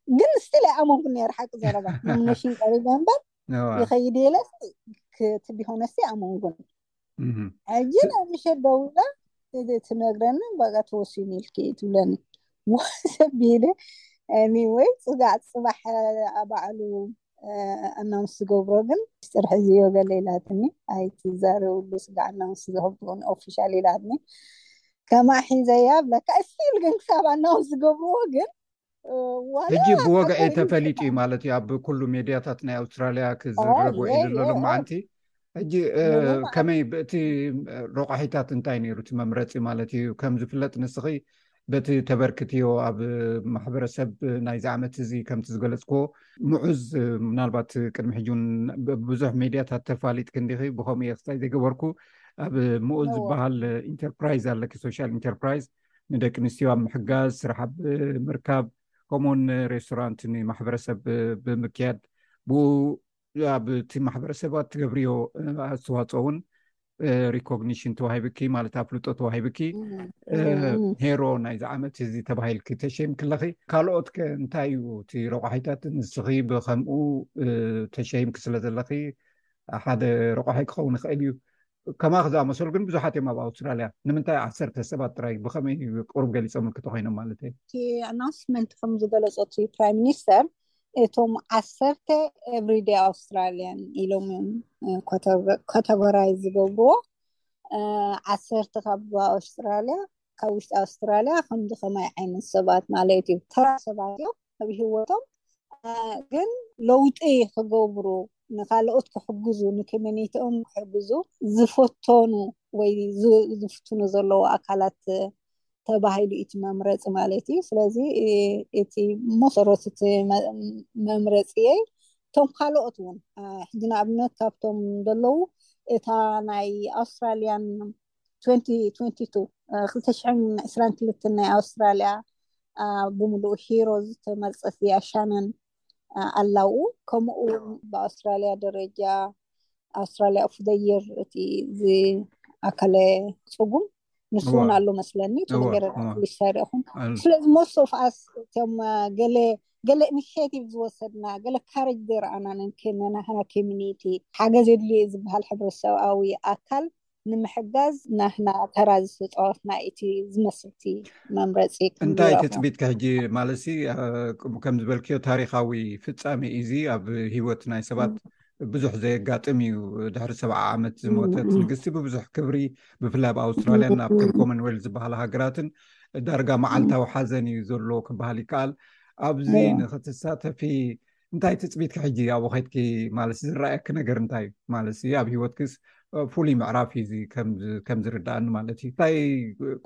ግን ስቲል ኣይኣመንኩ ነይረ ሓቂ ዘረባ ኖሚኔሽን ቀሪበ እምበር ይኸይድ የለ እቲ ቢሆነስ ኣይኣመንኩን ሕጂ ናብ ምሸት ደዊላ ትነግረኒ በቃ ተወሲኑ ኢልኪ ትብለኒ ሰቢለ ኒወይ ፅጋዕ ፅባሕ ባዕሉ ኣናውንስ ዝገብሮ ግን ምስጢር ሕዝዮ ገለ ኢላትኒ ኣይትዛረብሉ ስጋዕ ኣናውንስ ዝገብሩን ኦፊሻል ኢላትኒ ከማ ሒዘያ ብለካ ስቲል ግን ክሳብ ኣናውንስ ዝገብርዎ ግን ሕጂ ብወግዒ ተፈሊጡ እዩ ማለት እዩ ኣብ ኩሉ ሜድያታት ናይ ኣውስትራልያ ክዝረብ ውዒሉ ኣሎ ሎመዓንቲ ሕጂ ከመይ ብእቲ ረቋሒታት እንታይ ነይሩ እቲ መምረፂ ማለት እዩ ከም ዝፍለጥ ንስኺ በቲ ተበርክትዮ ኣብ ማሕበረሰብ ናይዚ ዓመት እዚ ከምቲ ዝገለፅክዎ ምዑዝ ምናልባት ቅድሚ ሕጂ ን ብዙሕ ሜድያታት ተፋሊጥ ክንዲኺ ብከምኡ እየ ክሳይ ዘይገበርኩ ኣብ ምኡዝ ዝበሃል ኢንተርፕራይዝ ኣለኪ ሶሻል ኢንተርፕራይዝ ንደቂ ኣንስትዮ ኣብ ምሕጋዝ ስራሕ ኣብ ምርካብ ከምኡውን ሬስቶራንት ንማሕበረሰብ ብምክያድ ብኡ ኣብ እቲ ማሕበረሰባት ትገብርዮ ኣስተዋፅኦ እውን ሪኮግኒሽን ተዋሂብኪ ማለት ኣፍልጦ ተዋሂብኪ ሄሮ ናይዚ ዓመት እዚ ተባሂልኪ ተሸም ክለኺ ካልኦት ከ እንታይ እዩ እቲ ረቋሒታት ንስኺ ብከምኡ ተሸይምኪ ስለ ዘለኺ ሓደ ረቋሒ ክኸውን ይኽእል እዩ ከማክ ዝኣመሰሉ ግን ብዙሓት እዮም ኣብ ኣውስትራልያ ንምንታይ ዓሰርተ ሰባት ጥራይ ብከመይ ቅሩብ ገሊፆም ክተ ኮይኖም ማለት እዩ እቲ ኣናውንስመንት ከም ዝገለፆ እቲ ፕራይም ሚኒስተር እቶም ዓሰርተ ኤቭሪደ ኣውስትራልያን ኢሎም እዮም ካተጎራይ ዝገብርዎ ዓሰርተ ካብ ኣውስትራልያ ካብ ውሽጢ ኣውስትራልያ ከምዚ ከማይ ዓይነት ሰባት ማለት እዩ ተራ ሰባት እዮም ኣብ ሂወቶም ግን ለውጢ ክገብሩ ንካልኦት ክሕግዙ ንኮሚኒቲኦም ክሕግዙ ዝፈተኑ ወይ ዝፍትኑ ዘለዉ ኣካላት ተባሂሉ እቲ መምረፂ ማለት እዩ ስለዚ እቲ መሰረት እቲ መምረፂ እየይ እቶም ካልኦት እውን ሕጂ ንኣብነት ካብቶም ዘለዉ እታ ናይ ኣውስትራልያን 2022 ናይ ኣውስትራልያ ብምሉኡ ሂሮ ዝተመርፀት እያ ሻነን ኣላው ከምኡ እውን ብኣውስትራልያ ደረጃ ኣውስትራልያ ኦፍ ዘ የር እቲ ዝኣከለ ፅጉም ንሱ እውን ኣሎ መስለኒ ተነገረ ሊስታይ ሪኢኹም ስለዚ ሞስት ኦፍ ኣስ እቶም ገለ ገለ ኢኒሽቲቭ ዝወሰድና ገለ ካረጅ ዘይረኣና ነንክንናሃና ኮሚኒቲ ሓገዝ የድልዩ ዝበሃል ሕብረተሰብኣዊ ኣካል ንምሕጋዝ ናህና ተራ ዝተፃወትና ኢቲ ዝመስልቲ መምረፂ እንታይ ትፅቢት ከሕጂ ማለት ከም ዝበልክዮ ታሪካዊ ፍፃሜ ኢዚ ኣብ ሂወት ናይ ሰባት ብዙሕ ዘየጋጥም እዩ ድሕሪ ሰብዓ ዓመት ዝሞተት ንግስቲ ብብዙሕ ክብሪ ብፍላይ ኣብ ኣውስትራልያ ናብ ከም ኮመንዌል ዝበሃላ ሃገራትን ዳርጋ መዓልታዊ ሓዘን እዩ ዘሎ ክበሃል ይከኣል ኣብዚ ንክትሳተፊ እንታይ ትፅቢትኪ ሕጂ ኣብኡ ከድኪ ማለት ዝረኣየኪ ነገር እንታይ እዩ ማለት ኣብ ሂወትክስ ፍሉይ ምዕራፍ እዩ እዚ ከም ዝርዳእኒ ማለት እዩ እንታይ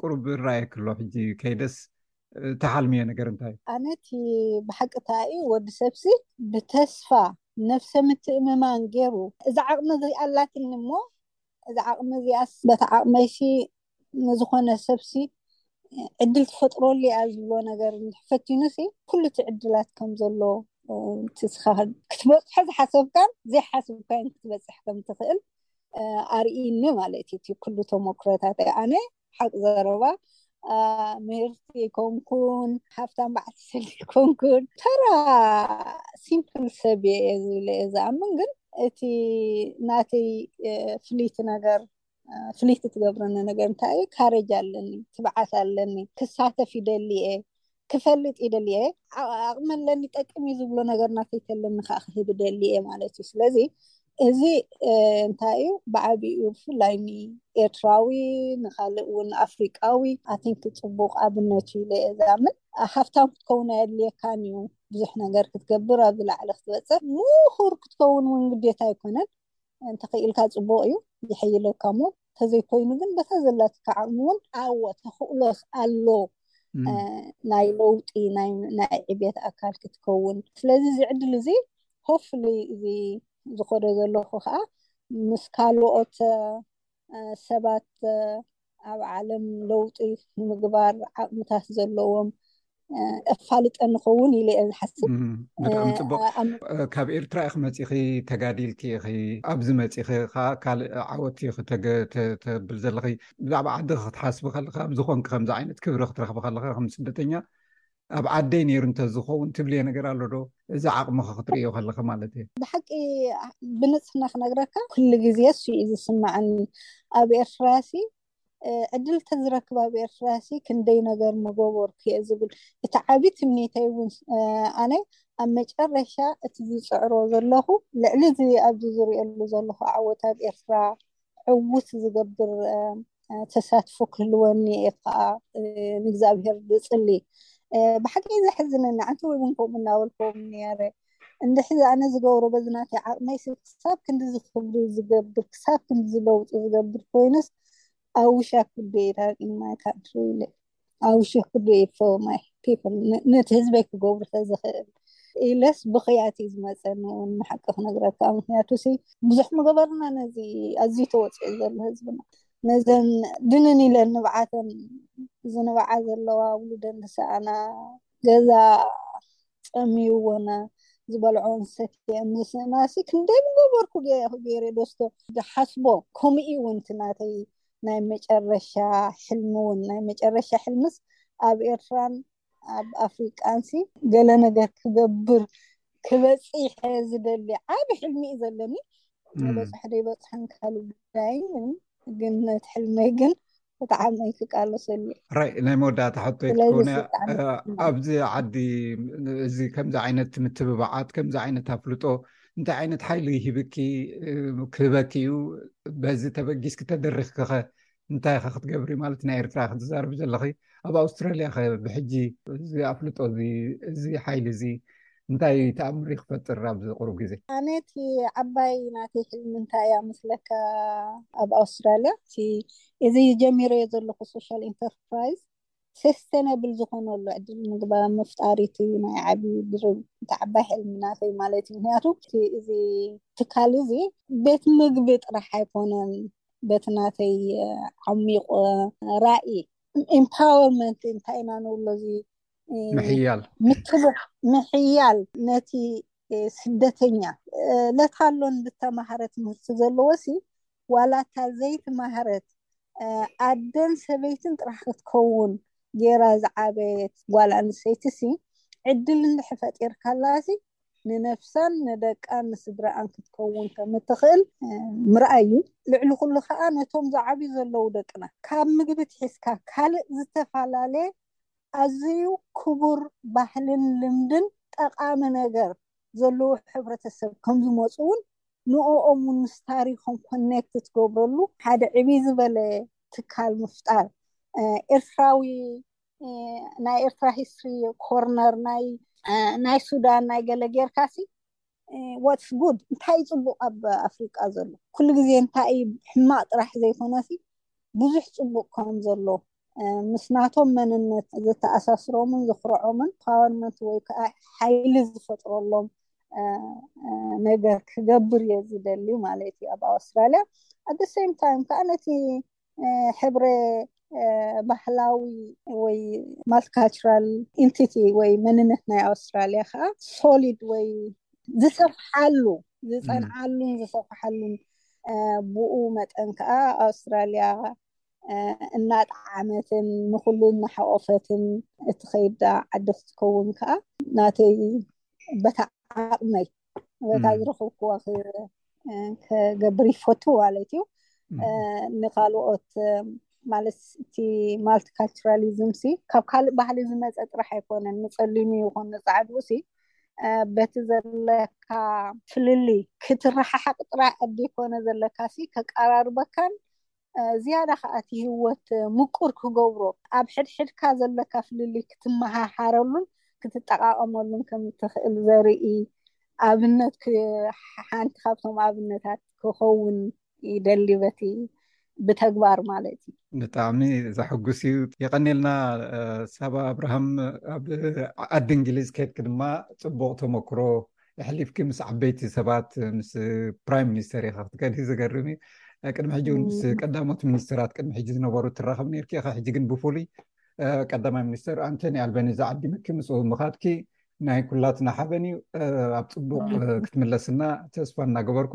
ቁሩብ ዝረኣየኪ ኣሎ ሕጂ ከይደስ ተሓልምዮ ነገር እንታይ እዩ ኣነ እቲ ብሓቂ ተኣዩ ወዲ ሰብሲ ብተስፋ ነፍሰ ምትእምማን ገይሩ እዛ ዓቕሚ እዚኣ ኣላትኒ እሞ እዛ ዓቕሚ እዚኣስ በታ ዓቕመይሲ ንዝኾነ ሰብሲ ዕድል ትፈጥረሉ እያ ዝብሎ ነገር ፈቲኑ ሲ ኩሉ እቲ ዕድላት ከም ዘሎ ክትበፅሖ ዝሓሰብካን ዘይሓስብካን ክትበፅሕ ከም ትኽእል ኣርእይኒ ማለት እዩ ኩሉ ተሞክሮታት ኣነ ሓቂ ዘረባ ምህርቲ ይኮንኩን ሃፍታም በዓልቲ ሰሊ ይኮንኩን ተራ ሲምፕል ሰብ እየ ዝብለ እየ ዝኣምን ግን እቲ ናተይ ፍልይቲ ነገር ፍልይቲ ትገብረኒ ነገር እንታይ እዩ ካሬጅ ኣለኒ ትብዓት ኣለኒ ክሳተፍ ይደሊ እየ ክፈልጥ ይደሊ እየ ኣቕሚ ኣለኒ ጠቅም እዩ ዝብሎ ነገር ናተይ ተለኒ ከዓ ክህብ ደሊ እየ ማለት እዩ ስለዚ እዚ እንታይ እዩ ብዓብኡ ብፍላይ ንኤርትራዊ ንካልእ እውን ኣፍሪቃዊ ኣቲንክ ፅቡቅ ኣብነት እዩ ኢለ እየ ዝኣምን ሃፍታም ክትከውን ኣየድልየካን እዩ ብዙሕ ነገር ክትገብር ኣብዚ ላዕሊ ክትበፅሕ ምሁር ክትከውን እውን ግዴታ ኣይኮነን እንተኽኢልካ ጽቡቕ እዩ ይሕይለካ እሞ ተዘይኮይኑ ግን በታ ዘላትካ ዓቕሚ እውን ዓወት ተኽእሎስ ኣሎ ናይ ለውጢ ናይ ዕብየት ኣካል ክትከውን ስለዚ እዚ ዕድል እዚ ሆፍሊ እዚ ዝኸዶ ዘለኹ ከዓ ምስ ካልኦት ሰባት ኣብ ዓለም ለውጢ ንምግባር ዓቕምታት ዘለዎም እፋልጠ ንኸውን ኢለ እየ ዝሓስብ ብጣዕሚ ፅቡቅ ካብ ኤርትራ ኢኺ መፂኺ ተጋዲልኪ ኢኺ ኣብዚ መፂኺ ከዓ ካልእ ዓወት ተብል ዘለኺ ብዛዕባ ዓዲ ክትሓስቢ ከለካ ኣብዝኮንኪ ከምዚ ዓይነት ክብሪ ክትረክቢ ከለካ ከም ስደተኛ ኣብ ዓደይ ነይሩ እንተዝኸውን ትብልዮ ነገር ኣሎ ዶ እዚ ዓቕምኺ ክትርእዮ ከለኺ ማለት እየ። ብሓቂ ብንጽህና ክነግረካ ኩሉ ግዜ እሱ እዩ ዝስመዐኒ ኣብ ኤርትራሲ ዕድል ተዝረክብ ኣብ ኤርትራሲ ክንደይ ነገር ምገበርኩ እየ ዝብል እቲ ዓቢ ትምኒተይ እውን ኣነ ኣብ መጨረሻ እቲ ዝጽዕሮ ዘለኹ ልዕሊ እዚ ኣብዚ ዝርእየሉ ዘለኹ ዓወት ኣብ ኤርትራ ዕውት ዝገብር ተሳትፎ ክህልወኒ እየ ከዓ ንእግዚኣብሔር ዝፅሊ ብሓቂ ዘሕዝነኒ ኣንተ ወይ እውን ከምኡ እናበልኩም ነረ እንድሕዚ ኣነ ዝገብሮ በዚ ናተይ ዓቕመይ ክሳብ ክንዲ ዝክብሪ ዝገብር ክሳብ ክንዲ ዝለውጡ ዝገብር ኮይነስ I wish I could be in my country ኣብ ሽሕ ክዱ ይፈውማይ ፒፕል ነቲ ህዝበይ ክገብሩ ተዝኽእል ኢለስ ብኽያት እዩ ዝመፀኒ እውን ንሓቂ ክነግረካ ምክንያቱ ሲ ብዙሕ ምገበርና ነዚ ኣዝዩ ተወፂኦ ዘሎ ህዝብና ነዘን ድንን ኢለን ንብዓተን ዝንብዓ ዘለዋ ውሉደን ዝሰኣና ገዛ ፀምይዎና ዝበልዖን ሰትየን ምስእናሲ ክንደይ ምገበርኩ ገይረ ዶስቶ ዝሓስቦ ከምኡ እውን እቲ ናተይ ናይ መጨረሻ ሕልሚ ውን ናይ መጨረሻ ሕልምስ ኣብ ኤርትራን ኣብ ኣፍሪቃንሲ ገለ ነገር ክገብር ክበጺሕ ዝደሊ ዓቢ ሕልሚ እዩ ዘለኒ በጽሑ ደይበጽሖን ካልእ ጉዳይ ግን ነቲ ሕልመይ ግን ብጣዕሚ ክቃለሰሉ ራይ ናይ መወዳእታ ሕቶ ክትከውነ ኣብዚ ዓዲ እዚ ከምዚ ዓይነት ምትብባዓት ከምዚ ዓይነት ኣፍልጦ እንታይ ዓይነት ሓይሊ ሂብኪ ክህበኪ እዩ በዚ ተበጊስ ክተደርክ ከኸ እንታይ ከ ክትገብሪ ማለት ናይ ኤርትራ ክትዛርብ ዘለኺ ኣብ ኣውስትራልያ ከ ብሕጂ እዚ ኣፍልጦ እዚ እዚ ሓይሊ እዚ እንታይ ተኣምር ክፈጥር ኣብዚ ቅሩብ ግዜ ኣነቲ ዓባይ ናተይ ሕልሚ እንታይ እያ ምስለካ ኣብ ኣውስትራልያ እዚ ጀሚሮ ዮ ዘለኩ ሶሻል ኢንተርፕራይዝ ሰስተነብል ዝኾነሉ ዕድል ምግባ ምፍጣር እቲ ናይ ዓብዪ ድርብ እቲ ዓባይ ሕልሚ ናተይ ማለት እዩ ምክንያቱ እዚ ትካል እዚ ቤት ምግቢ ጥራሕ ኣይኮነን በቲ ናተይ ዓሚቑ ራኢ ኢምፓወርመንት እንታይ ኢና ንብሎ እዚ ምሕያል ምትብ ምሕያል ነቲ ስደተኛ ለታሎን ዝተማሃረ ትምህርቲ ዘለዎ ሲ ዋላ እታ ዘይትማህረት ኣደን ሰበይትን ጥራሕ ክትከውን ጌራ ዝዓበየት ጓል ኣንስተይቲሲ ዕድል እንድሕር ፈጢርካላሲ ንነብሳን ንደቃን ንስድርኣን ክትከውን ከም እትኽእል ምርኣይ'ዩ። ልዕሊ ኩሉ ከኣ ነቶም ዝዓብዩ ዘለዉ ደቅና ካብ ምግቢ ትሒዝካ ካልእ ዝተፋላለ ኣዝዩ ክቡር ባህልን ልምድን ጠቓሚ ነገር ዘለዎ ሕብረተሰብ ከም ዝመጹ'ውን ንኦኦም ውን ምስ ታሪኾም ኮኔክት ትገብረሉ ሓደ ዕብይ ዝበለ ትካል ምፍጣር ኤርትራዊ ናይ ኤርትራ ሂስትሪ ኮርነር ናይ ናይ ሱዳን ናይ ገለ ጌርካ ሲ ዋትስ ጉድ እንታይ ጽቡቅ ኣብ ኣፍሪቃ ዘሎ ኩሉ ግዜ እንታይ ሕማቅ ጥራሕ ዘይኮነ ሲ ብዙሕ ጽቡቅ ከም ዘሎ ምስ ናቶም መንነት ዝተኣሳስሮምን ዝኽርዖምን ፓወርነት ወይ ከዓ ሓይሊ ዝፈጥረሎም ነገር ክገብር እየ ዝደሊ ማለት እዩ ኣብ ኣውስትራልያ ኣደ ሴም ታይም ከዓ ነቲ ሕብረ ባህላዊ ወይ ማልቲካልቸራል ኢንቲቲ ወይ መንነት ናይ ኣውስትራልያ ከዓ ሶሊድ ወይ ዝሰፍሓሉ ዝፀንዓሉን ዝሰፍሓሉን ብኡ መጠን ከዓ ኣውስትራልያ እናጠዓመትን ንኹሉ እናሓቖፈትን እትኸይዳ ዓዲ ክትከውን ከዓ ናተይ በታ ዓቕመይ በታ ዝረኽብክዋ ክገብር ይፈቱ ማለት እዩ ንካልኦት ማለት እቲ ማልቲ ካልቸራሊዝም ሲ ካብ ካልእ ባህሊ ዝመፀ ጥራሕ ኣይኮነን ንፀሊሙ ይኹን ንፃዕዱ ሲ በቲ ዘለካ ፍልልይ ክትረሓሓቅ ጥራሕ ኣደ ኮነ ዘለካ ሲ ከቀራርበካን ዝያዳ ከኣ እቲ ህይወት ምቁር ክገብሮ ኣብ ሕድሕድካ ዘለካ ፍልልይ ክትመሃሃረሉን ክትጠቓቐመሉን ከም እትኽእል ዘርኢ ኣብነት ክ ሓንቲ ካብቶም ኣብነታት ክኸውን ይደሊ በቲ ብተግባር ማለት እዩ። ብጣዕሚ ዘሕጉስ እዩ የቀኔልና ሳባ ኣብርሃም ኣብ ዓዲ እንግሊዝ ኬድኪ ድማ ጽቡቅ ተመክሮ ኣሕሊፍኪ ምስ ዓበይቲ ሰባት ምስ ፕራይም ሚኒስተር ኢካ ክትከዲ ዝገርም እዩ ቅድሚ ሕጂ እውን ምስ ቀዳሞት ሚኒስትራት ቅድሚ ሕጂ ዝነበሩ ትራኸብ ነርኪ ኢካ ሕጂ ግን ብፍሉይ ቀዳማይ ሚኒስተር ኣንቶኒ ኣልበኒ ዝዓዲምኪ ምስኡ ምካድኪ ናይ ኩላትና ሓበን እዩ ኣብ ፅቡቅ ክትምለስና ተስፋ እናገበርኩ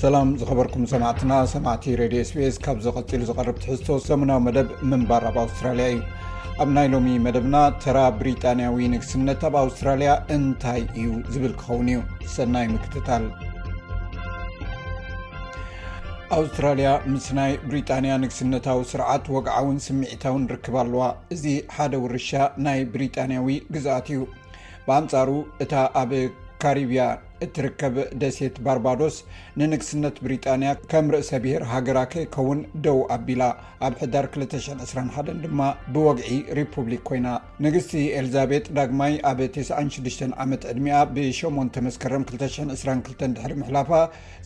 ሰላም ዝኸበርኩም ሰማዕትና ሰማዕቲ ሬድዮ ስፔስ ካብ ዘቐፂሉ ዝቐርብ ትሕዝቶ ሰሙናዊ መደብ ምንባር ኣብ ኣውስትራልያ እዩ ኣብ ናይ ሎሚ መደብና ተራ ብሪጣንያዊ ንግስነት ኣብ ኣውስትራልያ እንታይ እዩ ዝብል ክኸውን እዩ ሰናይ ምክትታል ኣውስትራልያ ምስ ናይ ብሪጣንያ ንግስነታዊ ስርዓት ወግዓውን ስምዒታውን ርክብ ኣለዋ እዚ ሓደ ውርሻ ናይ ብሪጣንያዊ ግዝኣት እዩ ብኣንፃሩ እታ ኣብ ካሪብያ እትርከብ ደሴት ባርባዶስ ንንግስነት ብሪጣንያ ከም ርእሰ ብሄር ሃገራ ከይከውን ደው ኣቢላ ኣብ ሕዳር 221 ድማ ብወግዒ ሪፑብሊክ ኮይና ንግስቲ ኤልዛቤጥ ዳግማይ ኣብ 96 ዓመት ዕድሚኣ ብ8 መስከረም 222 ድሕሪ ምሕላፋ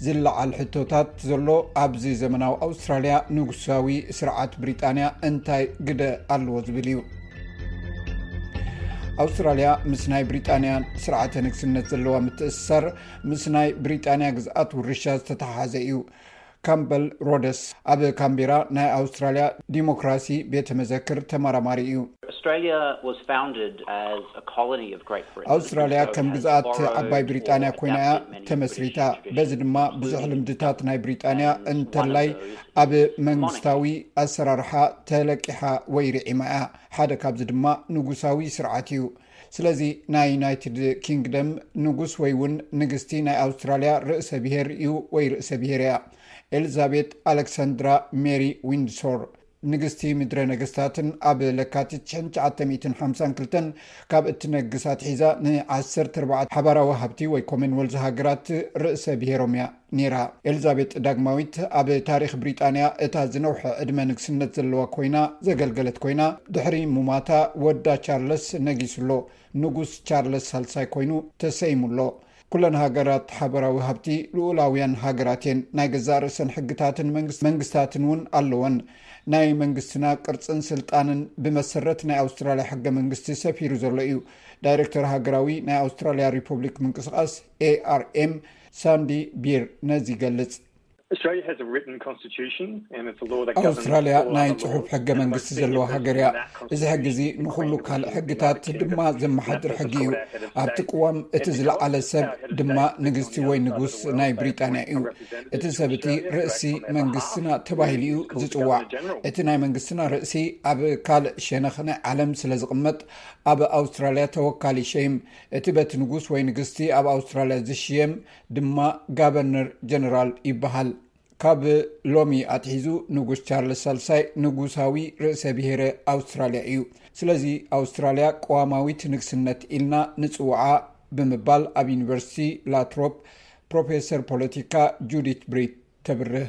ዝለዓል ሕቶታት ዘሎ ኣብዚ ዘመናዊ ኣውስትራልያ ንጉሳዊ ስርዓት ብሪጣንያ እንታይ ግደ ኣለዎ ዝብል እዩ ኣውስትራልያ ምስ ናይ ብሪጣንያ ስርዓተ ንግስነት ዘለዋ ምትእስሳር ምስ ናይ ብሪጣንያ ግዝኣት ውርሻ ዝተተሓሓዘ እዩ ካምበል ሮደስ ኣብ ካምቢራ ናይ ኣውስትራልያ ዲሞክራሲ ቤተ መዘክር ተመራማሪ እዩ ኣውስትራልያ ከም ግዝኣት ዓባይ ብሪጣንያ ኮይና እያ ተመስሪታ። በዚ ድማ ብዙሕ ልምድታት ናይ ብሪጣንያ እንተላይ ኣብ መንግስታዊ ኣሰራርሓ ተለቂሓ ወይ ርዒማ እያ። ሓደ ካብዚ ድማ ንጉሳዊ ስርዓት እዩ። ስለዚ ናይ ዩናይትድ ኪንግደም ንጉስ ወይ እውን ንግስቲ ናይ ኣውስትራልያ ርእሰ ብሄር እዩ ወይ ርእሰ ብሄር እያ። ኤልዛቤት ኣለክሳንድራ ሜሪ ዊንድሶር ንግስቲ ምድረ ነገስታትን ኣብ ለካቲት ሽሕን ትሽዓተ ሚእትን ሓምሳን ክልተን ካብ እትነግስ ኣትሒዛ ንዓሰርተ ኣርባዕተ ሓባራዊ ሃብቲ ወይ ኮመንወልዝ ሃገራት ርእሰ ብሔሮም እያ ነይራ። ኤልዛቤጥ ዳግማዊት ኣብ ታሪኽ ብሪጣንያ እታ ዝነውሐ ዕድመ ንግስነት ዘለዋ ኮይና ዘገልገለት ኮይና፣ ድሕሪ ሙማታ ወዳ ቻርለስ ነጊሱ ኣሎ። ንጉስ ቻርለስ ሳልሳይ ኮይኑ ተሰይሙ ኣሎ። ኩለን ሃገራት ሓበራዊ ሃብቲ ልኡላውያን ሃገራት እየን። ናይ ገዛእ ርእሰን ሕግታትን መንግስታትን እውን ኣለወን። ናይ መንግስትና ቅርጽን ስልጣንን ብመሰረት ናይ ኣውስትራልያ ሕገ መንግስቲ ሰፊሩ ዘሎ እዩ። ዳይረክተር ሃገራዊ ናይ ኣውስትራልያ ሪፑብሊክ ምንቅስቓስ፣ ARM፣ ሳንዲ ቢር ነዚ ይገልጽ። ኣውስትራልያ ናይ ፅሑፍ ሕገ መንግስቲ ዘለዋ ሃገር እያ እዚ ሕጊ እዚ ንኩሉ ካልእ ሕግታት ድማ ዘመሓድር ሕጊ እዩ ኣብቲ ቅዋም እቲ ዝለዓለ ሰብ ድማ ንግስቲ ወይ ንጉስ ናይ ብሪጣንያ እዩ እቲ ሰብ እቲ ርእሲ መንግስትና ተባሂሉ እዩ ዝፅዋዕ እቲ ናይ መንግስትና ርእሲ ኣብ ካልእ ሸነክ ናይ ዓለም ስለ ዝቅመጥ ኣብ ኣውስትራልያ ተወካሊ ሸይም እቲ በቲ ንጉስ ወይ ንግስቲ ኣብ ኣውስትራልያ ዝሽየም ድማ ጋበርነር ጀነራል ይበሃል። ካብ ሎሚ ኣትሒዙ ንጉስ ቻርልስ ሳልሳይ ንጉሳዊ ርእሰ ብሄረ ኣውስትራልያ እዩ። ስለዚ ኣውስትራልያ ቅዋማዊት ንግስነት ኢልና ንፅውዓ ብምባል ኣብ ዩኒቨርሲቲ ላትሮፕ ፕሮፌሰር ፖለቲካ ጁዲት ብሪት ተብርህ።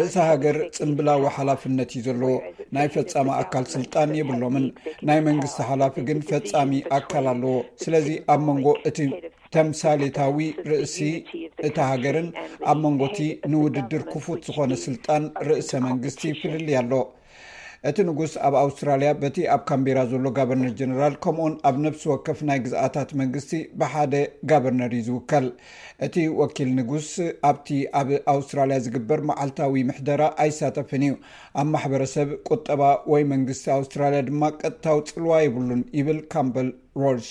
ርእሰ ሃገር ፅምብላዊ ሓላፍነት እዩ ዘለዎ ናይ ፈፃሚ ኣካል ስልጣን የብሎምን ናይ መንግስቲ ሓላፊ ግን ፈፃሚ ኣካል ኣለዎ ስለዚ ኣብ መንጎ እቲ ተምሳሌታዊ ርእሲ እታ ሃገርን ኣብ መንጎቲ ንውድድር ክፉት ዝኾነ ስልጣን ርእሰ መንግስቲ ፍልልይ ኣሎ እቲ ንጉስ ኣብ ኣውስትራልያ በቲ ኣብ ካምቤራ ዘሎ ጋቨርነር ጀነራል ከምኡውን ኣብ ነብሲ ወከፍ ናይ ግዝኣታት መንግስቲ ብሓደ ጋቨርነር እዩ ዝውከል እቲ ወኪል ንጉስ ኣብቲ ኣብ ኣውስትራልያ ዝግበር መዓልታዊ ምሕደራ ኣይሳተፍን እዩ ኣብ ማሕበረሰብ ቁጠባ ወይ መንግስቲ ኣውስትራልያ ድማ ቀጥታዊ ፅልዋ የብሉን ይብል ካምበል ሮልስ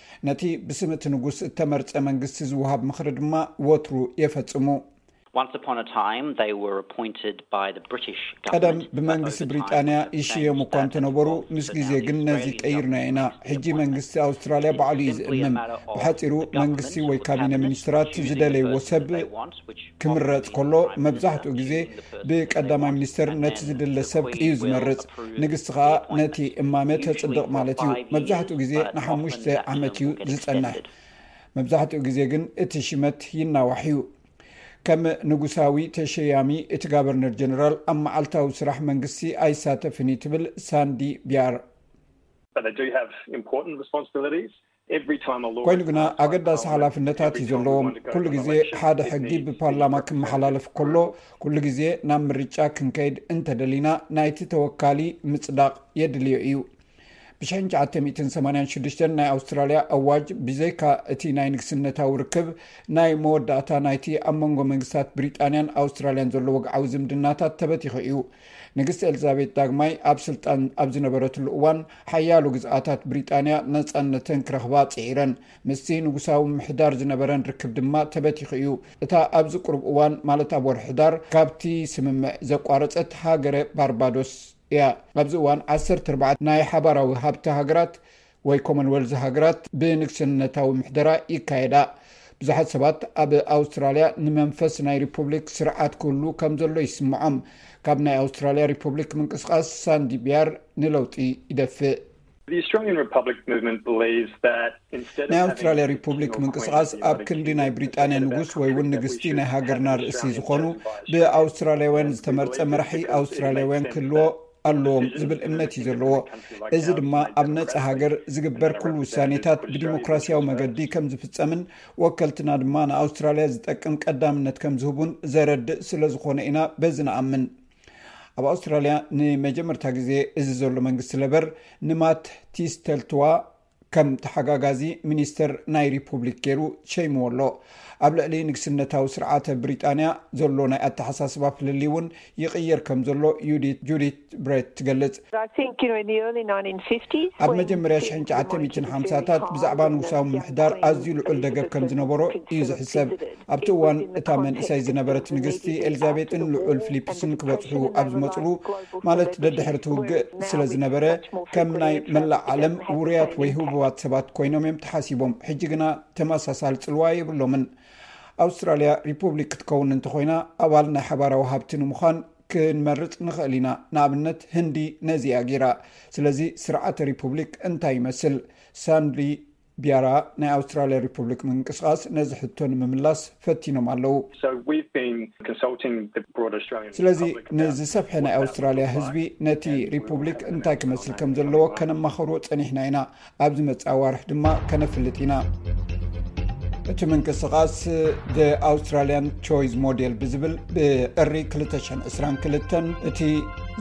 ነቲ ብስም እቲ ንጉስ እተመርጸ መንግስቲ ዝወሃብ ምኽሪ ድማ ወትሩ የፈጽሙ። ቀደም ብመንግስቲ ብሪጣንያ ይሽየሙ እኳ እንተ ነበሩ፣ ምስ ግዜ ግን ነዚ ቀይርናዮ ኢና። ሕጂ መንግስቲ ኣውስትራልያ ባዕሉ እዩ ዝእምም። ብሓጺሩ መንግስቲ ወይ ካቢነ ሚኒስተራት ዝደለይዎ ሰብ፣ ክምረጽ ከሎ መብዛሕትኡ ግዜ ብቀዳማይ ሚኒስትር ነቲ ዝድለ ሰብ እዩ ዝመርጽ ንግስቲ ከኣ ነቲ እማመ ተጽድቕ ማለት እዩ መብዛሕትኡ ግዜ ንሓሙሽተ ዓመት እዩ ዝጸንሕ መብዛሕትኡ ግዜ ግን እቲ ሽመት ይናዋሕ እዩ ከም ንጉሳዊ ተሸያሚ እቲ ጋቨርነር ጀነራል ኣብ መዓልታዊ ስራሕ መንግስቲ ኣይሳተፍን እዩ ትብል ሳንዲ ቢያር ኮይኑ ግና ኣገዳሲ ሓላፍነታት እዩ ዘለዎም ኩሉ ግዜ ሓደ ሕጊ ብፓርላማ ክመሓላለፍ ከሎ ኩሉ ግዜ ናብ ምርጫ ክንከይድ እንተደሊና ናይቲ ተወካሊ ምፅዳቅ የድልዮ እዩ ብ986 ናይ ኣውስትራልያ ኣዋጅ ብዘይካ እቲ ናይ ንግስነታዊ ርክብ ናይ መወዳእታ ናይቲ ኣብ መንጎ መንግስታት ብሪጣንያን ኣውስትራልያን ዘሎ ወግዓዊ ዝምድናታት ተበቲኪ እዩ ንግስቲ ኤልዛቤት ዳግማይ ኣብ ስልጣን ኣብ ዝነበረትሉ እዋን ሓያሉ ግዝኣታት ብሪጣንያ ነፃነተን ክረኽባ ፅዒረን ምስቲ ንጉሳዊ ምሕዳር ዝነበረን ርክብ ድማ ተበቲኹ እዩ እታ ኣብዚ ቁርብ እዋን ማለት ኣብ ወርሒ ሕዳር ካብቲ ስምምዕ ዘቋረፀት ሃገረ ባርባዶስ እያ ኣብዚ እዋን ዓሰርተ ኣርባዕተ ናይ ሓባራዊ ሃብቲ ሃገራት ወይ ኮመንወልዝ ሃገራት ብንግስነታዊ ምሕደራ ይካየዳ። ብዙሓት ሰባት ኣብ ኣውስትራልያ ንመንፈስ ናይ ሪፑብሊክ ስርዓት ክህሉ ከም ዘሎ ይስምዖም። ካብ ናይ ኣውስትራልያ ሪፑብሊክ ምንቅስቓስ ሳንዲ ቢያር ንለውጢ ይደፍእ። ናይ ኣውስትራልያ ሪፑብሊክ ምንቅስቓስ ኣብ ክንዲ ናይ ብሪጣንያ ንጉስ ወይ እውን ንግስቲ ናይ ሃገርና ርእሲ ዝኾኑ ብኣውስትራልያውያን ዝተመርፀ መራሒ ኣውስትራልያውያን ክህልዎ ኣለዎም ዝብል እምነት እዩ ዘለዎ እዚ ድማ ኣብ ነፃ ሃገር ዝግበር ኩሉ ውሳኔታት ብዲሞክራሲያዊ መገዲ ከም ዝፍፀምን ወከልትና ድማ ንኣውስትራልያ ዝጠቅም ቀዳምነት ከም ዝህቡን ዘረድእ ስለ ዝኾነ ኢና በዚ ንኣምን ኣብ ኣውስትራልያ ንመጀመርታ ግዜ እዚ ዘሎ መንግስቲ ለበር ንማት ቲስተልትዋ ከም ተሓጋጋዚ ሚኒስተር ናይ ሪፑብሊክ ገይሩ ሸይምዎ ኣሎ። ኣብ ልዕሊ ንግስነታዊ ስርዓተ ብሪጣንያ ዘሎ ናይ ኣተሓሳስባ ፍልልይ እውን ይቕየር ከም ዘሎ ዩዲት፣ Judith፣ Brett ትገልጽ። ኣብ መጀመርያ ሽሕን ትሽዓተ ሚእትን ሓምሳታት ብዛዕባ ንጉሳዊ ምምሕዳር ኣዝዩ ልዑል ደገፍ ከም ዝነበሮ እዩ ዝሕሰብ። ኣብቲ እዋን እታ መንእሰይ ዝነበረት ንግስቲ ኤልዛቤጥን ልዑል ፊሊፕስን ክበፅሑ ኣብ ዝመፅሉ ማለት ደድሕሪ ትውግእ ስለ ዝነበረ ከም ናይ መላእ ዓለም ውሩያት ወይ ህቡባት ሰባት ኮይኖም እዮም ተሓሲቦም ሕጂ ግና ተመሳሳሊ ፅልዋ የብሎምን ኣውስትራልያ ሪፑብሊክ ክትከውን እንተኮይና ኣባል ናይ ሓባራዊ ሃብቲ ንምዃን ክንመርፅ ንኽእል ኢና ንኣብነት ህንዲ ነዚ ኣጊራ ስለዚ ስርዓተ ሪፑብሊክ እንታይ ይመስል ሳንድሊ ቢያራ ናይ ኣውስትራሊያ ሪፑብሊክ ምንቅስቓስ ነዚ ሕቶ ንምምላስ ፈቲኖም ኣለው። ስለዚ ንዝሰፍሐ ናይ ኣውስትራሊያ ህዝቢ ነቲ ሪፑብሊክ እንታይ ክመስል ከም ዘለዎ ከነማኸሮ ፀኒሕና ኢና። ኣብ ዝመፅእ ኣዋርሕ ድማ ከነፍልጥ ኢና። እቲ ምንቅስቓስ The Australian Choice Model ብዝብል ብጥሪ 2022 እቲ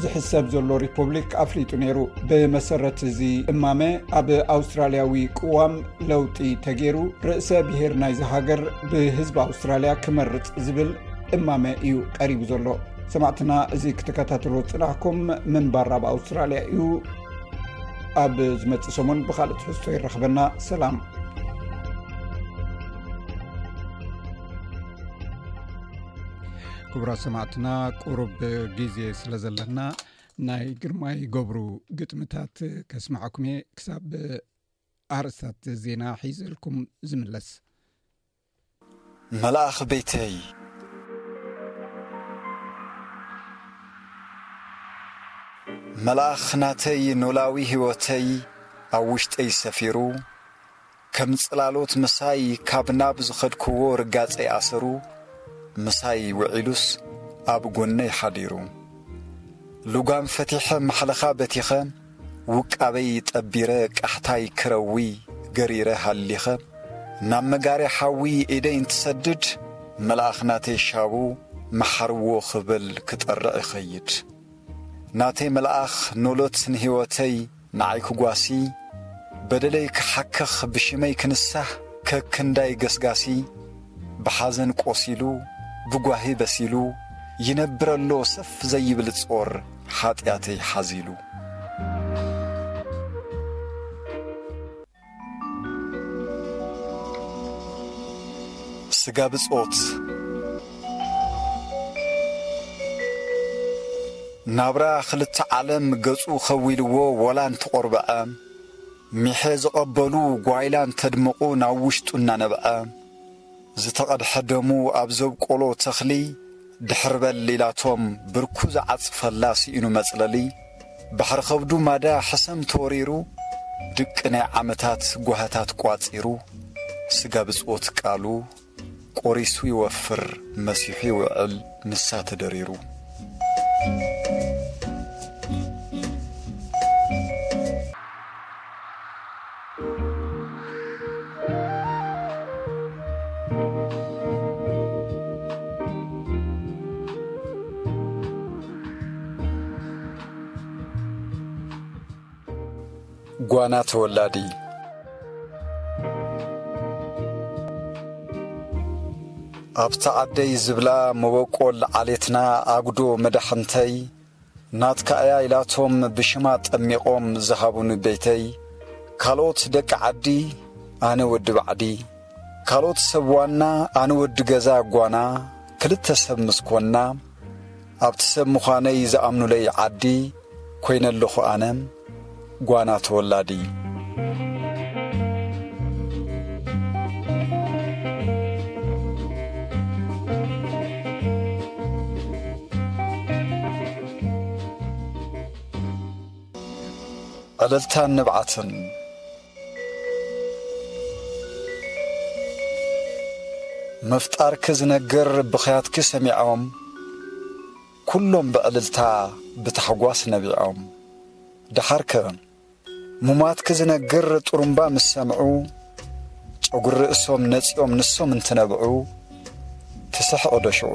ዝሕሰብ ዘሎ ሪፑብሊክ ኣፍሊጡ ነይሩ ብመሰረት እዚ እማመ ኣብ ኣውስትራልያዊ ቅዋም ለውጢ ተገይሩ ርእሰ ብሄር ናይዚ ሃገር ብህዝቢ ኣውስትራልያ ክመርፅ ዝብል እማመ እዩ ቀሪቡ ዘሎ ሰማዕትና እዚ ክተከታተሎ ፅናሕኩም ምንባር ኣብ ኣውስትራልያ እዩ ኣብ ዝመፅእ ሰሙን ብካልእ ትሕዝቶ ይረክበና ሰላም ክቡራ ሰማዕትና ቅሩብ ግዜ ስለ ዘለና ናይ ግርማይ ገብሩ ግጥምታት ከስማዕኩም እየ ክሳብ ኣርእስታት ዜና ሒዘልኩም ዝምለስ መላእኽ ቤተይ መላእኽ ናተይ ኖላዊ ህይወተይ ኣብ ውሽጠይ ሰፊሩ ከም ጽላሎት ምሳይ ካብ ናብ ዝኸድክዎ ርጋጸይ ኣሰሩ ምሳይ ውዒሉስ ኣብ ጎነይ ሓዲሩ። ልጓም ፈቲሐ ማሕለኻ በቲኸ ውቃበይ ጠቢረ ቃሕታይ ክረዊ ገሪረ ሃሊኸ ናብ መጋርያ ሓዊ ኢደይ እንትሰድድ መልኣኽ ናተይ ሻቡ መሓርዎ ክብል ክጠርዕ ይኸይድ ናተይ መልኣኽ ኖሎት ንህይወተይ ንዓይ ክጓሲ በደለይ ክሓክኽ ብሽመይ ክንሳህ ከክንዳይ ገስጋሲ ብሓዘን ቆሲሉ ብጓሂ በሲሉ ይነብር ኣሎ ሰፍ ዘይብል ጾር ሓጢኣተይ ሓዚሉ። ስጋ ብጾት ናብራ ክልተ ዓለም ገጹ ከዊልዎ ወላ እንተቆርበዐ ሚሐ ዝቀበሉ ጓይላ እንተድመቁ ናብ ውሽጡ እናነብዐ ዝተቐድሐ ደሙ ኣብ ዘብቆሎ ተኽሊ ድሕር በል ኢላቶም ብርኩ ዝዓጽፈላ ስኢኑ መጽለሊ ባሕሪ ከብዱ ማዳ ሕሰም ተወሪሩ ድቂ ናይ ዓመታት ጓህታት ቋጺሩ ስጋ ብጾት ቃሉ ቆሪሱ ይወፍር መሲሑ ይውዕል ንሳ ተደሪሩ። ጓና ተወላዲ ኣብቲ ዓደይ ዝብላ መበቆል ዓሌትና ኣጉዶ መዳሕንተይ ናትካ እያ ኢላቶም ብሽማ ጠሚቖም ዝሃቡኒ ቤተይ ካልኦት ደቂ ዓዲ ኣነ ወዲ ባዕዲ ካልኦት ሰብ ዋና ኣነ ወዲ ገዛ ጓና ክልተ ሰብ ምስ ኮና ኣብቲ ሰብ ምዃነይ ዝኣምኑለይ ዓዲ ኮይነ ኣለኹ ኣነ ጓና ተወላዲ። ዕልልታን ንብዓትን። ምፍጣርኪ ዝነግር ብኽያትኪ ሰሚዖም። ኩሎም ብዕልልታ ብታሕጓስ ነቢዖም። ደሓርከ? ሙማትኪ ዝነግር ጥሩምባ ምስ ሰምዑ፣ ጨጉሪ ርእሶም ነጺዮም ንሶም እንትነብዑ፣ ትስሕቕ'ዶ ሽዑ?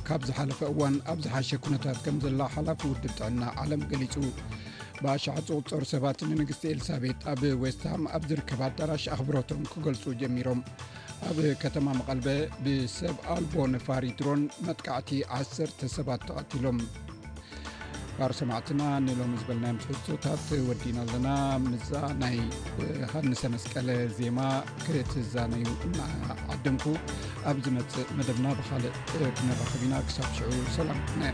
ካብ ዝሓለፈ እዋን ኣብ ዝሓሸ ኩነታት ከም ዘላ ሓላፊ ውድብ ጥዕና ዓለም ገሊጹ ብኣሸዓ ፅቁፀሩ ሰባት ንንግስቲ ኤልሳቤጥ ኣብ ዌስትሃም ኣብ ዝርከብ ኣዳራሽ ኣኽብሮቶም ክገልፁ ጀሚሮም ኣብ ከተማ መቐልበ ብሰብ ኣልቦ ነፋሪ ድሮን መጥቃዕቲ ዓሰርተ ሰባት ተቐቲሎም ባር ሰማዕትና ንሎሚ ዝበልናዮም ትሕዝቶታት ወዲና ኣለና ምዛ ናይ ሃንሰ መስቀለ ዜማ ክትዛነዩ እናዓደምኩ ኣብ ዝመፅእ መደብና ብካልእ ክነራኸብ ኢና ክሳብ ሽዑ ሰላም ናይ